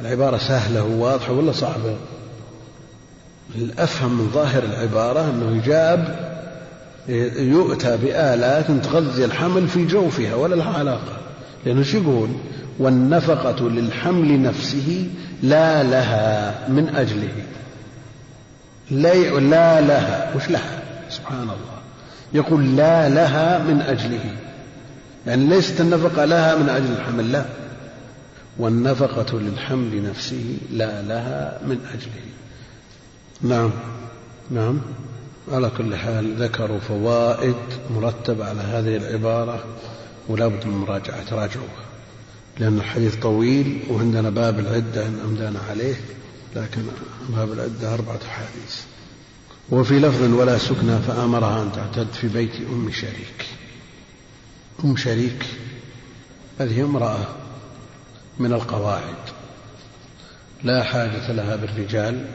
العبارة سهلة وواضحة ولا صعبة؟ الأفهم من ظاهر العبارة أنه يجاب يؤتى بآلات تغذي الحمل في جوفها ولا لها علاقة. لأنه شو يقول؟ والنفقة للحمل نفسه لا لها من أجله. لا, لا لها. وش لها؟ سبحان الله يقول لا لها من أجله. يعني ليست النفقة لها من أجل الحمل لا والنفقة للحمل نفسه لا لها من أجله. نعم. نعم. على كل حال ذكروا فوائد مرتبة على هذه العبارة ولا بد من مراجعة. تراجعوها لأن الحديث طويل وعندنا باب العدة إن أمدانا عليه. لكن باب العدة أربعة أحاديث وفي لفظ ولا سكنى فأمرها أن تعتد في بيت أم شريك. أم شريك هذه امرأة من القواعد. لا حاجة لها بالرجال.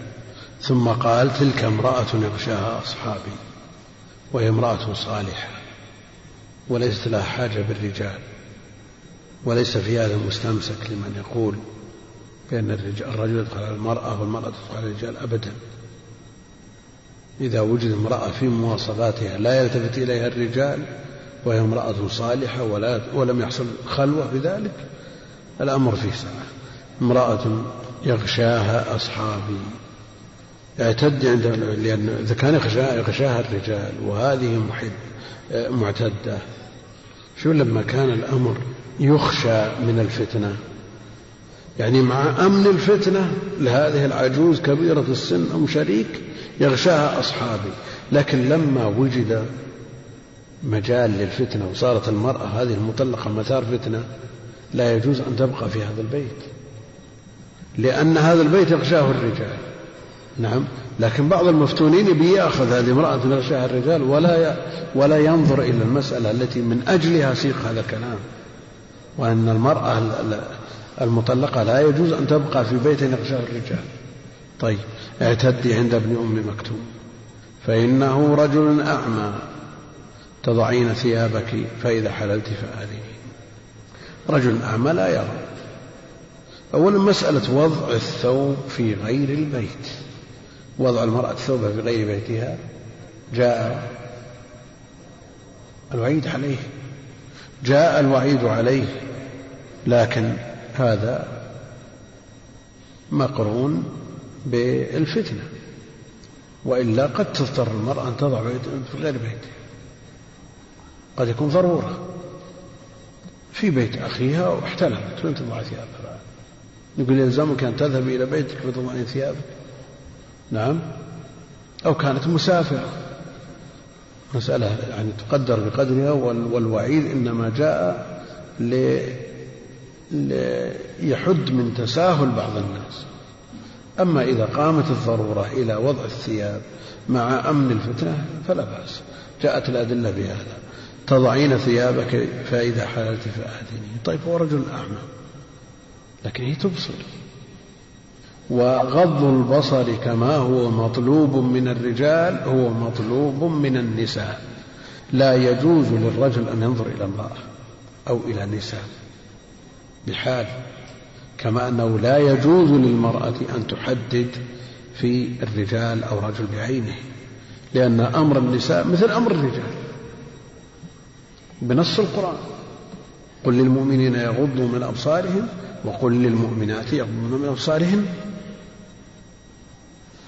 ثم قال تلك امرأة يغشاها أصحابي وهي امرأة صالحة. وليست لها حاجة بالرجال. وليس في هذا مستمسك لمن يقول بأن الرجل يدخل على المرأة والمرأة تدخل على الرجال أبدا. إذا وجد امرأة في مواصفاتها لا يلتفت إليها الرجال وهي امرأة صالحة ولا ولم يحصل خلوة بذلك الأمر فيه سعة امرأة يغشاها أصحابي. اعتد عند لأن إذا كان يغشاها الرجال وهذه محد معتدة. شو لما كان الأمر يخشى من الفتنة؟ يعني مع أمن الفتنة لهذه العجوز كبيرة السن أم شريك يغشاها أصحابي. لكن لما وجد مجال للفتنة وصارت المرأة هذه المطلقة مثار فتنة لا يجوز أن تبقى في هذا البيت. لأن هذا البيت يغشاه الرجال. نعم. لكن بعض المفتونين يبي يأخذ هذه امرأة يغشاها الرجال ولا ولا ينظر إلى المسألة التي من أجلها سيق هذا الكلام. وأن المرأة المطلقة لا يجوز أن تبقى في بيت يغشاه الرجال. طيب اعتدي عند ابن أم مكتوم. فإنه رجل أعمى تضعين ثيابك فإذا حللت فآذني. رجل أعمى لا يرى. أولا مسألة وضع الثوب في غير البيت. وضع المرأة ثوبها في غير بيتها جاء الوعيد عليه. جاء الوعيد عليه لكن هذا مقرون بالفتنة وإلا قد تضطر المرأة أن تضع في غير بيتها قد يكون ضرورة. في بيت أخيها واحتلمت وين تضع ثيابها. يقول يلزمك أن تذهب إلى بيتك فتضعين ثيابك. نعم. أو كانت مسافرة. مسألة يعني تقدر بقدرها والوعيد إنما جاء ليحد من تساهل بعض الناس. أما إذا قامت الضرورة إلى وضع الثياب مع أمن الفتنة فلا بأس. جاءت الأدلة بهذا. تضعين ثيابك فإذا حللت فآذني طيب هو رجل أعمى. لكن هي تبصر. وغض البصر كما هو مطلوب من الرجال هو مطلوب من النساء. لا يجوز للرجل أن ينظر إلى امرأة أو إلى نساء. بحال كما أنه لا يجوز للمرأة أن تحدد في الرجال أو رجل بعينه لأن أمر النساء مثل أمر الرجال بنص القرآن. قل للمؤمنين يغضوا من أبصارهم وقل للمؤمنات يغضن من أبصارهن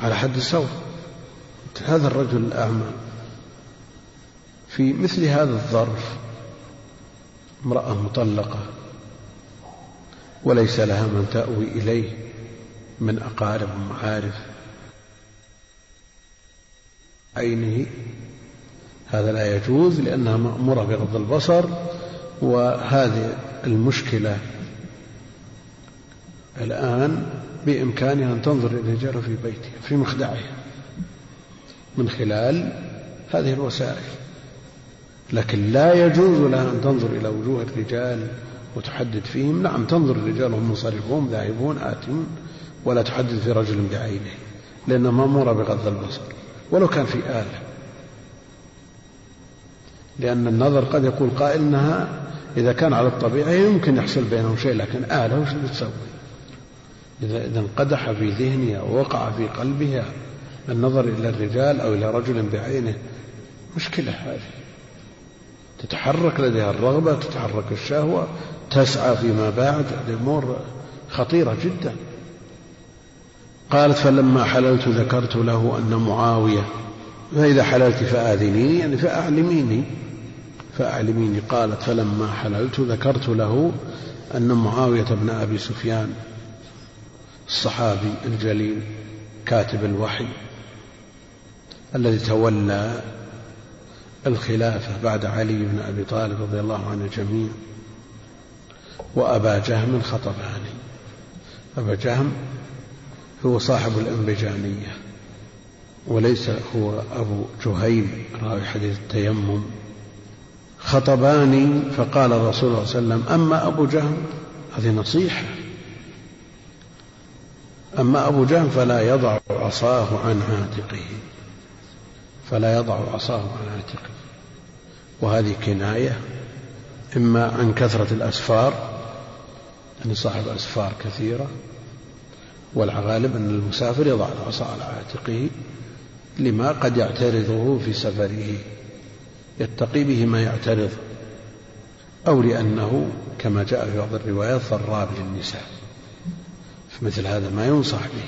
على حد السواء هذا الرجل الأعمى في مثل هذا الظرف امرأة مطلقة وليس لها من تأوي إليه من أقارب ومعارف عينه هذا لا يجوز لأنها مأمورة بغض البصر وهذه المشكلة الآن بإمكانها أن تنظر إلى الرجال في بيتها في مخدعها من خلال هذه الوسائل. لكن لا يجوز لها أن تنظر إلى وجوه الرجال وتحدد فيهم. نعم تنظر الرجال هم منصرفون ذاهبون آتون ولا تحدد في رجل بعينه لأنها مأمورة بغض البصر. ولو كان في آلة. لأن النظر قد يقول قائل أنها إذا كان على الطبيعة يمكن يحصل بينهم شيء لكن آلة وش بتسوي؟ إذا إذا انقدح في ذهنها ووقع في قلبها النظر إلى الرجال أو إلى رجل بعينه مشكلة هذه. تتحرك لديها الرغبة تتحرك الشهوة تسعى فيما بعد هذه أمور خطيرة جدا. قالت فلما حللت ذكرت له أن معاوية فإذا حللت فآذنيني يعني فأعلميني. فأعلميني قالت فلما حللت ذكرت له أن معاوية بن أبي سفيان الصحابي الجليل كاتب الوحي الذي تولى الخلافة بعد علي بن أبي طالب رضي الله عنه جميعا وأبا جهم الخطباني. أبا جهم هو صاحب الأنبجانية وليس هو أبو جهيم راوي حديث التيمم. خطباني فقال الرسول صلى الله عليه وسلم أما أبو جهم؟ هذه نصيحة. أما أبو جهم فلا يضع عصاه عن عاتقه. فلا يضع عصاه عن عاتقه. وهذه كناية إما عن كثرة الأسفار أن صاحب أسفار كثيرة والغالب أن المسافر يضع العصا على عاتقه لما قد يعترضه في سفره يتقي به ما يعترض أو لأنه كما جاء في بعض الروايات ضراب للنساء فمثل هذا ما ينصح به.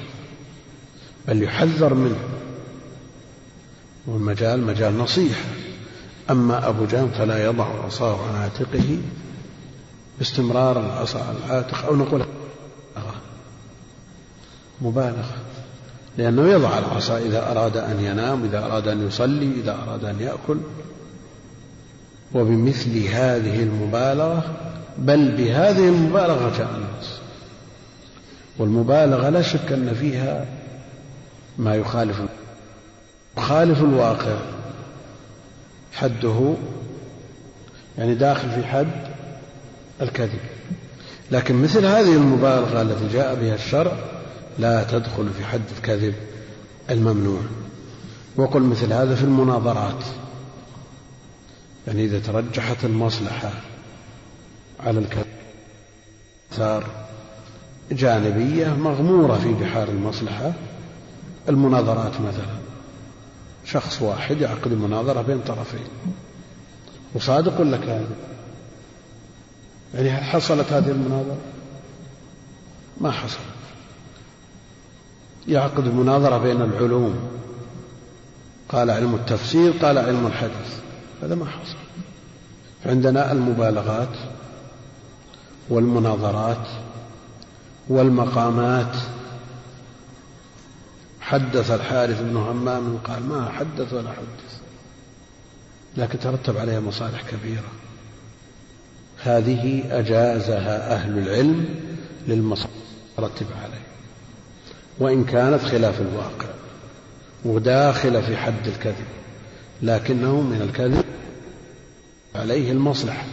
بل يحذر منه والمجال مجال نصيحة أما أبو جهم فلا يضع عصاه عن عاتقه باستمرار العصا العاتق أو نقول مبالغة. لأنه يضع العصا إذا أراد أن ينام إذا أراد أن يصلي إذا أراد أن يأكل. وبمثل هذه المبالغة بل بهذه المبالغة جاء النص والمبالغة لا شك أن فيها ما يخالف يخالف الواقع. حده يعني داخل في حد الكذب. لكن مثل هذه المبالغة التي جاء بها الشرع لا تدخل في حد الكذب الممنوع. وقل مثل هذا في المناظرات. يعني إذا ترجحت المصلحة على الكذب جانبية مغمورة في بحار المصلحة المناظرات مثلا. شخص واحد يعقد مناظرة بين طرفين. وصادق ولا كاذب يعني حصلت هذه المناظرة؟ ما حصلت. يعقد مناظرة بين العلوم. قال علم التفسير قال علم الحديث. هذا ما حصل. عندنا المبالغات والمناظرات والمقامات. حدث الحارث بن همام قال ما حدث ولا حدث. لكن ترتب عليها مصالح كبيرة. هذه أجازها أهل العلم للمصالح ترتب عليه وإن كانت خلاف الواقع وداخلة في حد الكذب لكنه من الكذب عليه المصلحة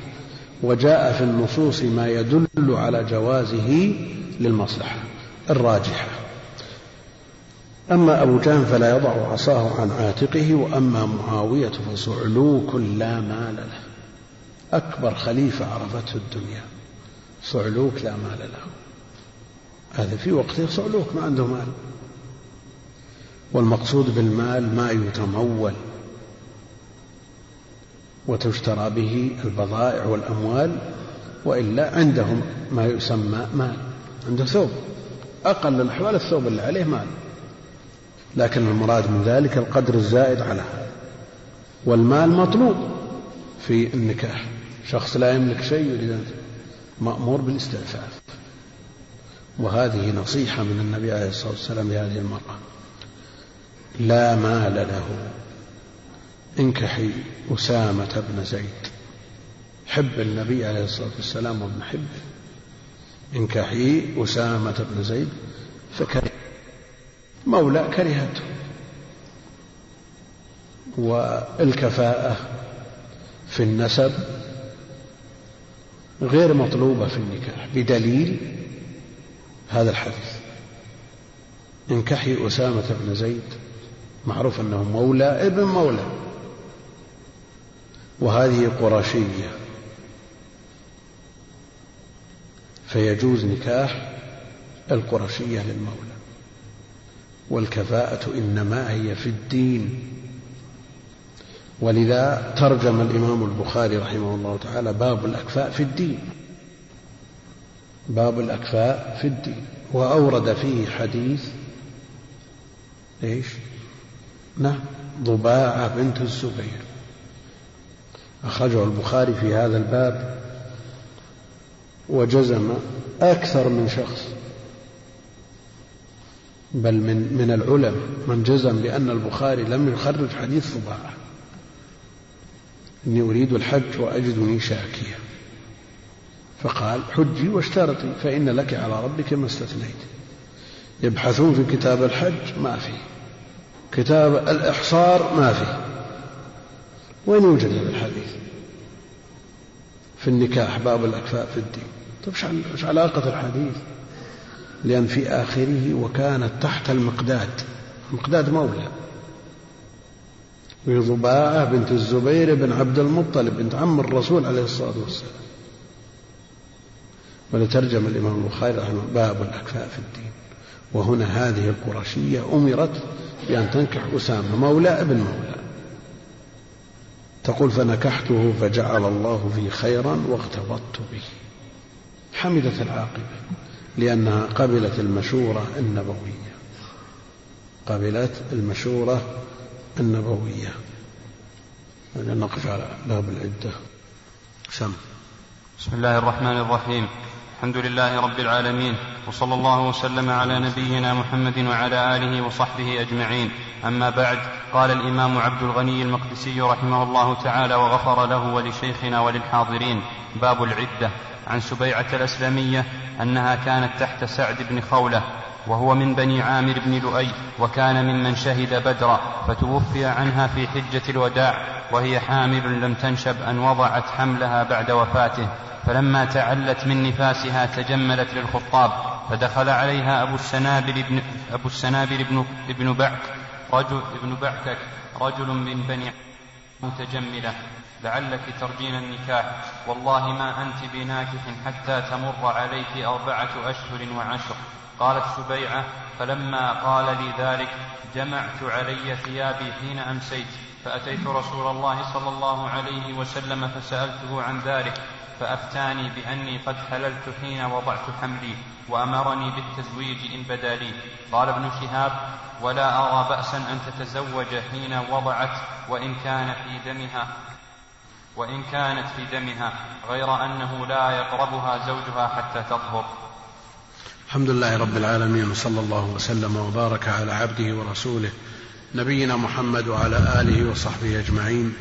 وجاء في النصوص ما يدل على جوازه للمصلحة الراجحة. أما أبو جهل فلا يضع عصاه عن عاتقه وأما معاوية فصعلوك لا مال له. أكبر خليفة عرفته الدنيا. صعلوك لا مال له. هذا في وقته صعلوك ما عنده مال. والمقصود بالمال ما يتمول وتشترى به البضائع والأموال وإلا عندهم ما يسمى مال. عنده ثوب. أقل الأحوال الثوب اللي عليه مال. لكن المراد من ذلك القدر الزائد على هذا. والمال مطلوب في النكاح. شخص لا يملك شيء يريد مأمور بالاستعفاف وهذه نصيحة من النبي عليه الصلاة والسلام لهذه المرأة. لا مال له. انكحي أسامة بن زيد. حب النبي عليه الصلاة والسلام وابن حبه. انكحي أسامة بن زيد فكره. مولى كرهته. والكفاءة في النسب غير مطلوبة في النكاح بدليل هذا الحديث. انكحي أسامة بن زيد معروف أنه مولى ابن مولى. وهذه قرشية. فيجوز نكاح القرشية للمولى. والكفاءة إنما هي في الدين. ولذا ترجم الإمام البخاري رحمه الله تعالى باب الأكفاء في الدين. باب الأكفاء في الدين. وأورد فيه حديث إيش؟ نعم ضباعة بنت الزبير. أخرجه البخاري في هذا الباب وجزم أكثر من شخص بل من من العلماء. من جزم بأن البخاري لم يخرج حديث ضباعة. إني أريد الحج وأجدني شاكيا فقال حجي واشترطي فإن لك على ربك ما استثنيت. يبحثون في كتاب الحج ما في كتاب الإحصار ما في وين يوجد هذا الحديث؟ في النكاح باب الأكفاء في الدين. طيب إيش علاقة الحديث؟ لأن في آخره وكانت تحت المقداد. المقداد مولى. وضباعة بنت الزبير بن عبد المطلب بنت عم الرسول عليه الصلاة والسلام. ولترجم الإمام البخاري رحمه باب الأكفاء في الدين. وهنا هذه القرشية أمرت بأن تنكح أسامة مولى ابن مولى. تقول فنكحته فجعل الله في خيرا واغتبطت به. حمدت العاقبة لأنها قبلت المشورة النبوية. قبلت المشورة النبوية. نقف على باب العدة. سم. بسم الله الرحمن الرحيم. الحمد لله رب العالمين وصلى الله وسلم على نبينا محمد وعلى آله وصحبه أجمعين. أما بعد قال الإمام عبد الغني المقدسي رحمه الله تعالى وغفر له ولشيخنا وللحاضرين باب العدة. عن سبيعة الأسلمية أنها كانت تحت سعد بن خولة وهو من بني عامر بن لؤي وكان ممن شهد بدرا فتوفي عنها في حجة الوداع وهي حامل لم تنشب أن وضعت حملها بعد وفاته. فلما تعلت من نفاسها تجملت للخطاب فدخل عليها أبو السنابل بن أبو السنابل بن ابن بعك رجل ابن بعكك رجل من بني متجملة. لعلك ترجين النكاح. والله ما أنت بناكح حتى تمر عليك أربعة أشهر وعشر. قالت سبيعة فلما قال لي ذلك جمعت علي ثيابي حين أمسيت فأتيت رسول الله صلى الله عليه وسلم فسألته عن ذلك فأفتاني بأني قد حللت حين وضعت حملي وأمرني بالتزويج إن بدا لي. قال ابن شهاب ولا أرى بأسا أن تتزوج حين وضعت وإن كان في دمها وإن كانت في دمها غير أنه لا يقربها زوجها حتى تطهر. الحمد لله رب العالمين وصلى الله وسلم وبارك على عبده ورسوله نبينا محمد وعلى آله وصحبه أجمعين.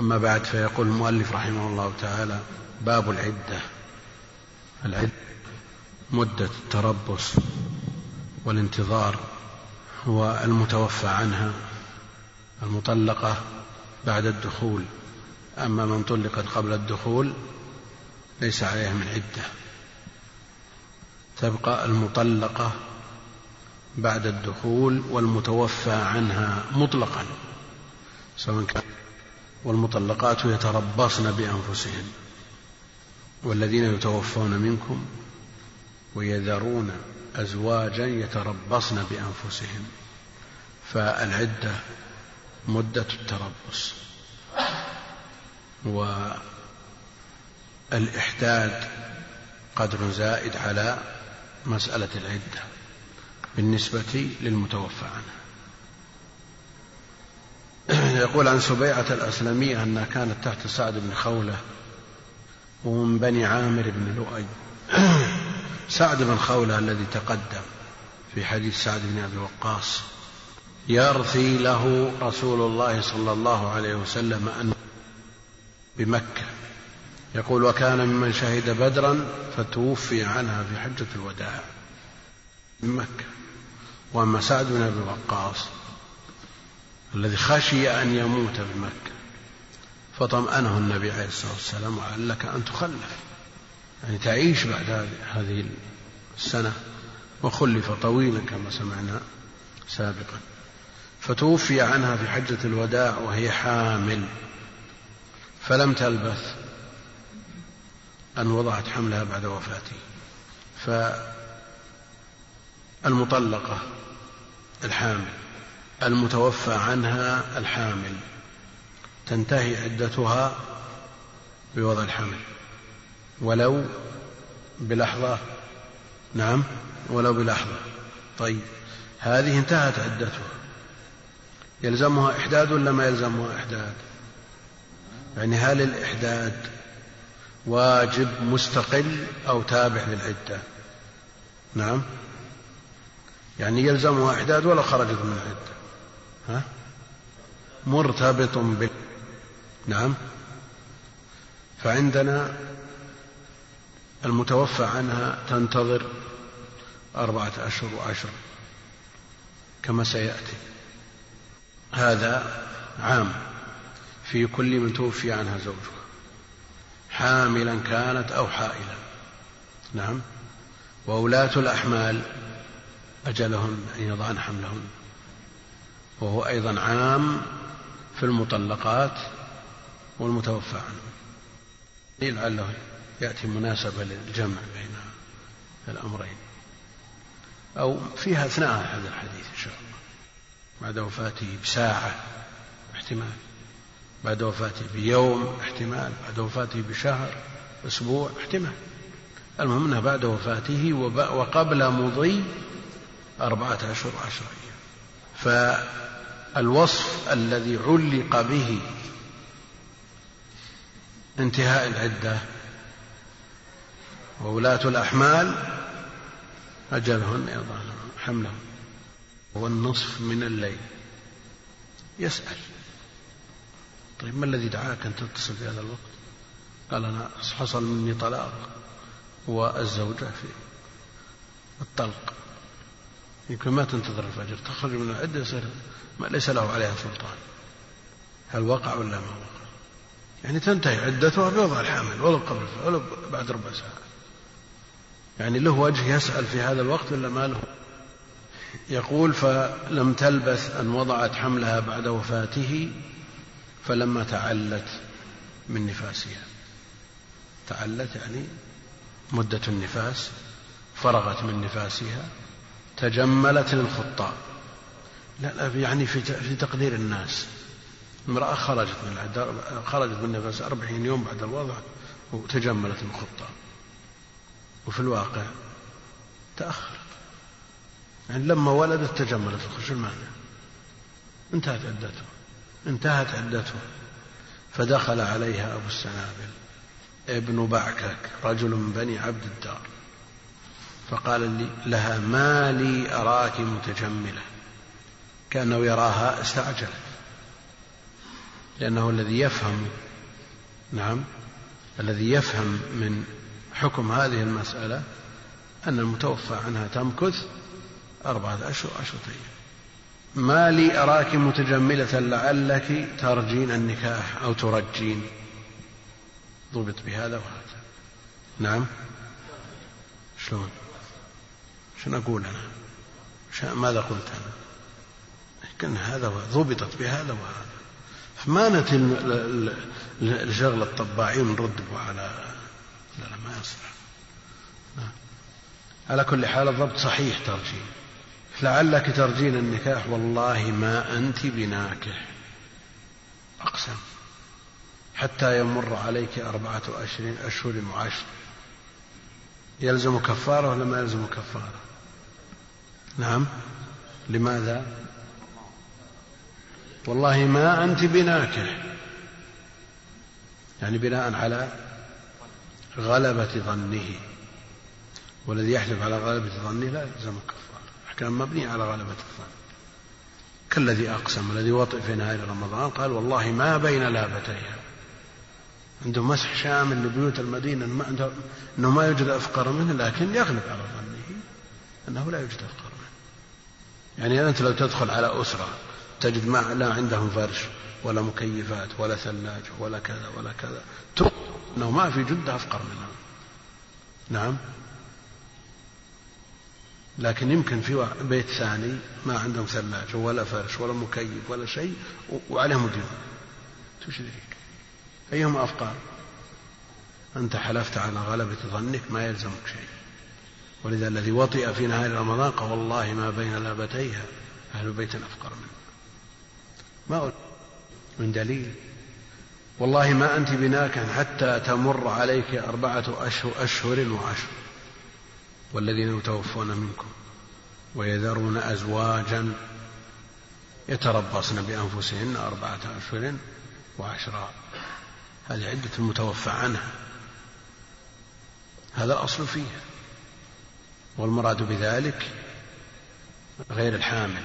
أما بعد فيقول المؤلف رحمه الله تعالى باب العدة. العدة مدة التربص والانتظار والمتوفى عنها المطلقة بعد الدخول. أما من طلقت قبل الدخول ليس عليها من عدة. تبقى المطلقة بعد الدخول والمتوفى عنها مطلقا سواء كان والمطلقات يتربصن بأنفسهن والذين يتوفون منكم ويذرون أزواجا يتربصن بأنفسهن فالعدة مدة التربص. والإحداد قدر زائد على مسألة العدة بالنسبة للمتوفى عنها. [clears throat] يقول عن سبيعة الأسلمية أنها كانت تحت سعد بن خولة ومن بني عامر بن لؤي. [clears throat] سعد بن خولة الذي تقدم في حديث سعد بن أبي وقاص يرثي له رسول الله صلى الله عليه وسلم أن بمكة. يقول وكان ممن شهد بدرا فتوفي عنها في حجة الوداع من مكة. وأما سعد بن أبي وقاص الذي خشي أن يموت بمكة فطمأنه النبي عليه الصلاة والسلام وقال لك أن تخلف. يعني تعيش بعد هذه السنة وخلف طويلا كما سمعنا سابقا. فتوفي عنها في حجة الوداع وهي حامل فلم تلبث أن وضعت حملها بعد وفاته. فالمطلقة الحامل المتوفى عنها الحامل تنتهي عدتها بوضع الحمل ولو بلحظة نعم ولو بلحظة. طيب هذه انتهت عدتها. يلزمها إحداد ولا ما يلزمها إحداد؟ يعني هل الإحداد واجب مستقل أو تابع للعدة. نعم. يعني يلزمها إحداد ولا خرجت من العدة. ها؟ مرتبط بال نعم. فعندنا المتوفى عنها تنتظر أربعة أشهر وعشر كما سيأتي. هذا عام في كل من توفي عنها زوجها. حاملا كانت أو حائلا. نعم. وولاة الأحمال أجلهن أن يضعن حملهن وهو أيضا عام في المطلقات والمتوفى عنه. لعله يأتي مناسبة للجمع بين الأمرين. أو فيها أثناء هذا الحديث إن شاء الله. بعد وفاته بساعة احتمال بعد وفاته بيوم احتمال بعد وفاته بشهر أسبوع احتمال. المهم أنه بعد وفاته وقبل مضي أربعة أشهر أيام. فالوصف الذي علق به انتهاء العدة وولاة الأحمال أجلهن يضعن حملهن. هو النصف من الليل. يسأل. طيب ما الذي دعاك أن تتصل في هذا الوقت؟ قال أنا حصل مني طلاق والزوجة في الطلق. يمكن ما تنتظر الفجر تخرج من العدة يصير ليس له عليها سلطان. هل وقع ولا ما وقع؟ يعني تنتهي عدتها بوضع الحمل ولو قبل ولو بعد ربع ساعة. يعني له وجه يسأل في هذا الوقت ولا ما له؟ يقول فلم تلبث أن وضعت حملها بعد وفاته فلما تعلت من نفاسها. تعلت يعني مدة النفاس فرغت من نفاسها تجملت للخطاب لا لا يعني في في تقدير الناس. امرأة خرجت من خرجت من النفاس أربعين يوم بعد الوضع وتجملت الخطة وفي الواقع تأخرت. يعني لما ولدت تجملت شو المعنى انتهت عدته انتهت عدته. فدخل عليها أبو السنابل. ابن بعكك رجل من بني عبد الدار. فقال لي لها ما لي أراك متجملة. كأنه يراها استعجلت. لأنه الذي يفهم نعم الذي يفهم من حكم هذه المسألة أن المتوفى عنها تمكث أربعة أشهر أشهرين ما لي أراك متجملة لعلك ترجين النكاح أو ترجين. ضبط بهذا وهذا. نعم. شلون؟ شنو أقول أنا؟ ماذا قلت أنا؟ لكن هذا ضبطت بهذا وهذا. فما نتي لشغل الطباعين نرد على لا لا ما يصلح. نعم. على كل حال الضبط صحيح ترجين. لعلك ترجين النكاح والله ما أنت بناكح. أقسم. حتى يمر عليك أربعة أشهر أشهر وعشر يلزم كفارة ولا ما يلزم كفارة؟ نعم. لماذا؟ والله ما أنت بناكح. يعني بناء على غلبة ظنه. والذي يحلف على غلبة ظنه لا يلزم كفارة. أحكام مبنية على غلبة الظن كالذي أقسم الذي وطئ في نهاية رمضان قال والله ما بين لابتيها عنده مسح شامل لبيوت المدينة ما أنه ما يوجد أفقر منه لكن يغلب على ظنه أنه لا يوجد أفقر منه. يعني أنت لو تدخل على أسرة تجد ما لا عندهم فرش ولا مكيفات ولا ثلاجة ولا كذا ولا كذا أنه ما في جدة أفقر منها نعم. لكن يمكن في بيت ثاني ما عندهم ثلاجة ولا فرش ولا مكيف ولا شيء وعليهم ديون تشريك أيهما أفقر أنت حلفت على غلبة ظنك ما يلزمك شيء. ولذا الذي وطئ في نهار رمضان قال والله ما بين لابتيها أهل بيت أفقر منه. ما من دليل. والله ما أنت بناك حتى تمر عليك أربعة أشهر, أشهر وعشر. والذين يتوفون منكم ويذرون أزواجا يتربصن بأنفسهن أربعة أشهر وعشرا هذه عدة المتوفى عنها. هذا الأصل فيها. والمراد بذلك غير الحامل.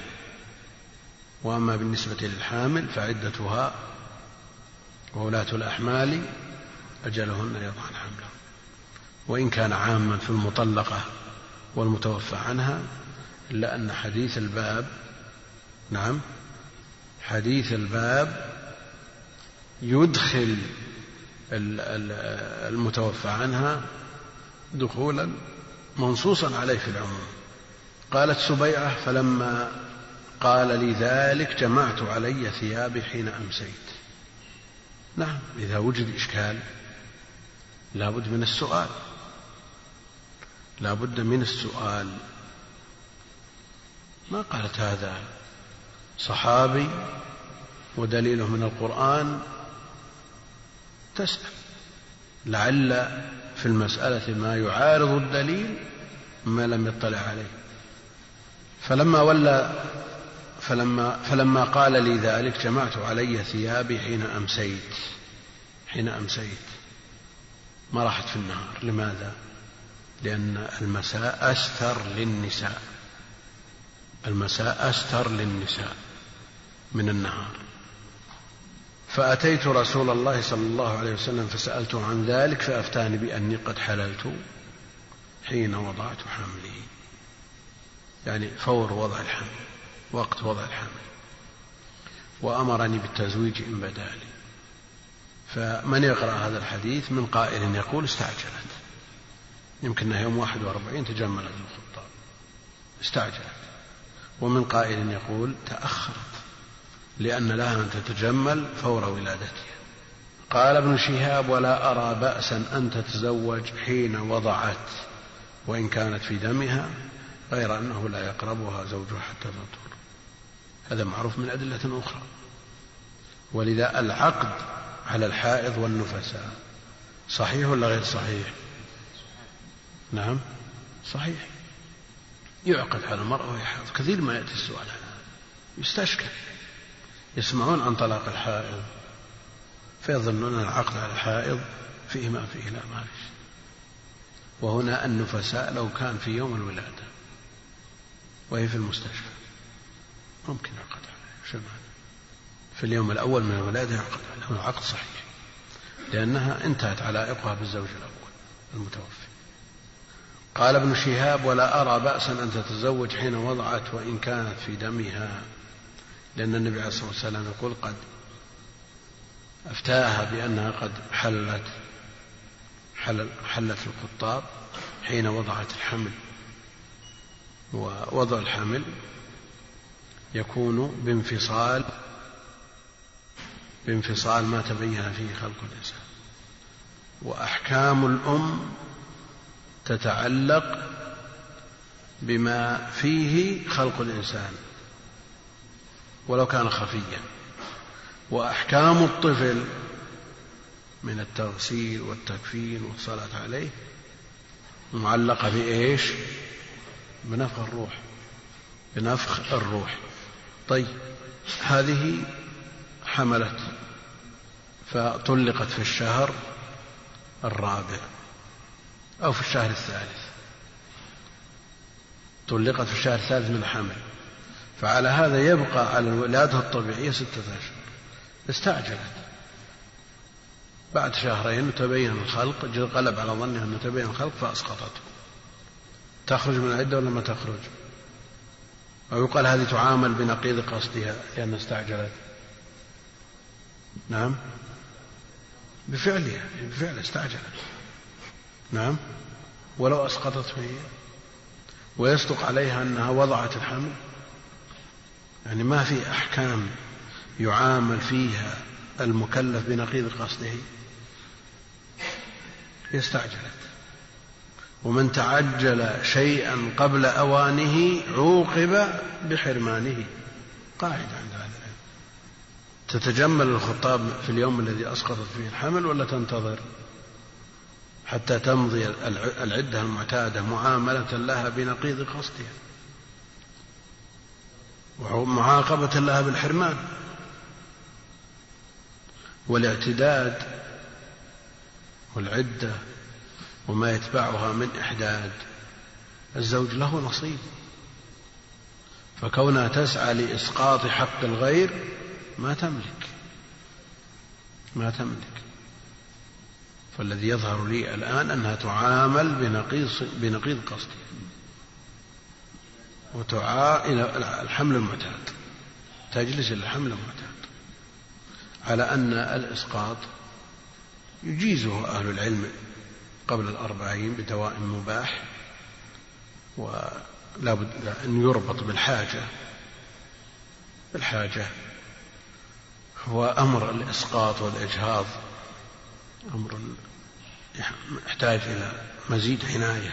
وأما بالنسبة للحامل فعدتها وولاة الأحمال أجلهن يضعن وإن كان عاما في المطلقة والمتوفى عنها إلا أن حديث الباب نعم حديث الباب يدخل المتوفى عنها دخولا منصوصا عليه في العموم. قالت سبيعة فلما قال لي ذلك جمعت علي ثيابي حين أمسيت. نعم إذا وجد إشكال لابد من السؤال. لابد من السؤال. ما قالت هذا صحابي ودليله من القرآن؟ تسأل. لعل في المسألة ما يعارض الدليل ما لم يطلع عليه. فلما ولى فلما فلما قال لي ذلك جمعت علي ثيابي حين أمسيت. حين أمسيت. ما راحت في النهار. لماذا؟ لأن المساء أستر للنساء. المساء أستر للنساء من النهار. فأتيت رسول الله صلى الله عليه وسلم فسألته عن ذلك فأفتاني بأني قد حللت حين وضعت حملي. يعني فور وضع الحمل وقت وضع الحمل. وأمرني بالتزويج إن بدا لي. فمن يقرأ هذا الحديث من قائل يقول استعجلت. يمكن يوم واحد وأربعين تجملت الخطاب. استعجلت ومن قائل يقول تأخرت لأن لها أن تتجمل فور ولادتها. قال ابن شهاب ولا أرى بأسا أن تتزوج حين وضعت وإن كانت في دمها غير أنه لا يقربها زوجها حتى تطهر. هذا معروف من أدلة أخرى. ولذا العقد على الحائض والنفساء صحيح ولا غير صحيح؟ نعم. صحيح. يعقد على المرأة وهي كثير ما يأتي السؤال هذا. يستشكل. يسمعون عن طلاق الحائض فيظنون العقد على الحائض فيه ما فيه لا ما فيه وهنا النفساء لو كان في يوم الولادة وهي في المستشفى ممكن يعقد عليها. شو المعنى؟ في اليوم الأول من الولادة يعقد عليها. هنا عقد صحيح. لأنها انتهت علائقها بالزوج الأول المتوفي قال ابن شهاب ولا أرى بأسا أن تتزوج حين وضعت وإن كانت في دمها. لأن النبي عليه الصلاة والسلام يقول قد أفتاها بأنها قد حلت حل حلت الخطاب حين وضعت الحمل. ووضع الحمل يكون بانفصال بانفصال ما تبين فيه خلق الإنسان. وأحكام الأم تتعلق بما فيه خلق الإنسان ولو كان خفيا. وأحكام الطفل من التغسيل والتكفين والصلاة عليه معلقة بإيش؟ بنفخ الروح بنفخ الروح. طيب هذه حملت فطلقت في الشهر الرابع. أو في الشهر الثالث. طلقت في الشهر الثالث من الحمل فعلى هذا يبقى على الولادة الطبيعية ستة أشهر. استعجلت. بعد شهرين تبين الخلق غلب على ظنها أنه تبين الخلق فأسقطته. تخرج من العدة ولا ما تخرج؟ أو يقال هذه تعامل بنقيض قصدها لأنها استعجلت؟ نعم. بفعلها بفعل استعجلت. نعم. ولو أسقطته هي ويصدق عليها أنها وضعت الحمل. يعني ما في أحكام يعامل فيها المكلف بنقيض قصده. استعجلت ومن تعجل شيئا قبل أوانه عوقب بحرمانه. قاعدة عند أهل العلم. تتجمل الخطاب في اليوم الذي أسقطت فيه الحمل ولا تنتظر؟ حتى تمضي العدة المعتادة معاملة لها بنقيض قصدها. ومعاقبة لها بالحرمان. والاعتداد والعدة وما يتبعها من إحداد. الزوج له نصيب. فكونها تسعى لإسقاط حق الغير ما تملك. ما تملك. فالذي يظهر لي الآن أنها تعامل بنقيض بنقيض قصدها وتعا إلى الحمل المعتاد. تجلس إلى الحمل المعتاد. على أن الإسقاط يجيزه أهل العلم قبل الأربعين بدواء مباح ولا بد أن يربط بالحاجة. الحاجة هو أمر الإسقاط والإجهاض. أمر يحتاج إلى مزيد عناية.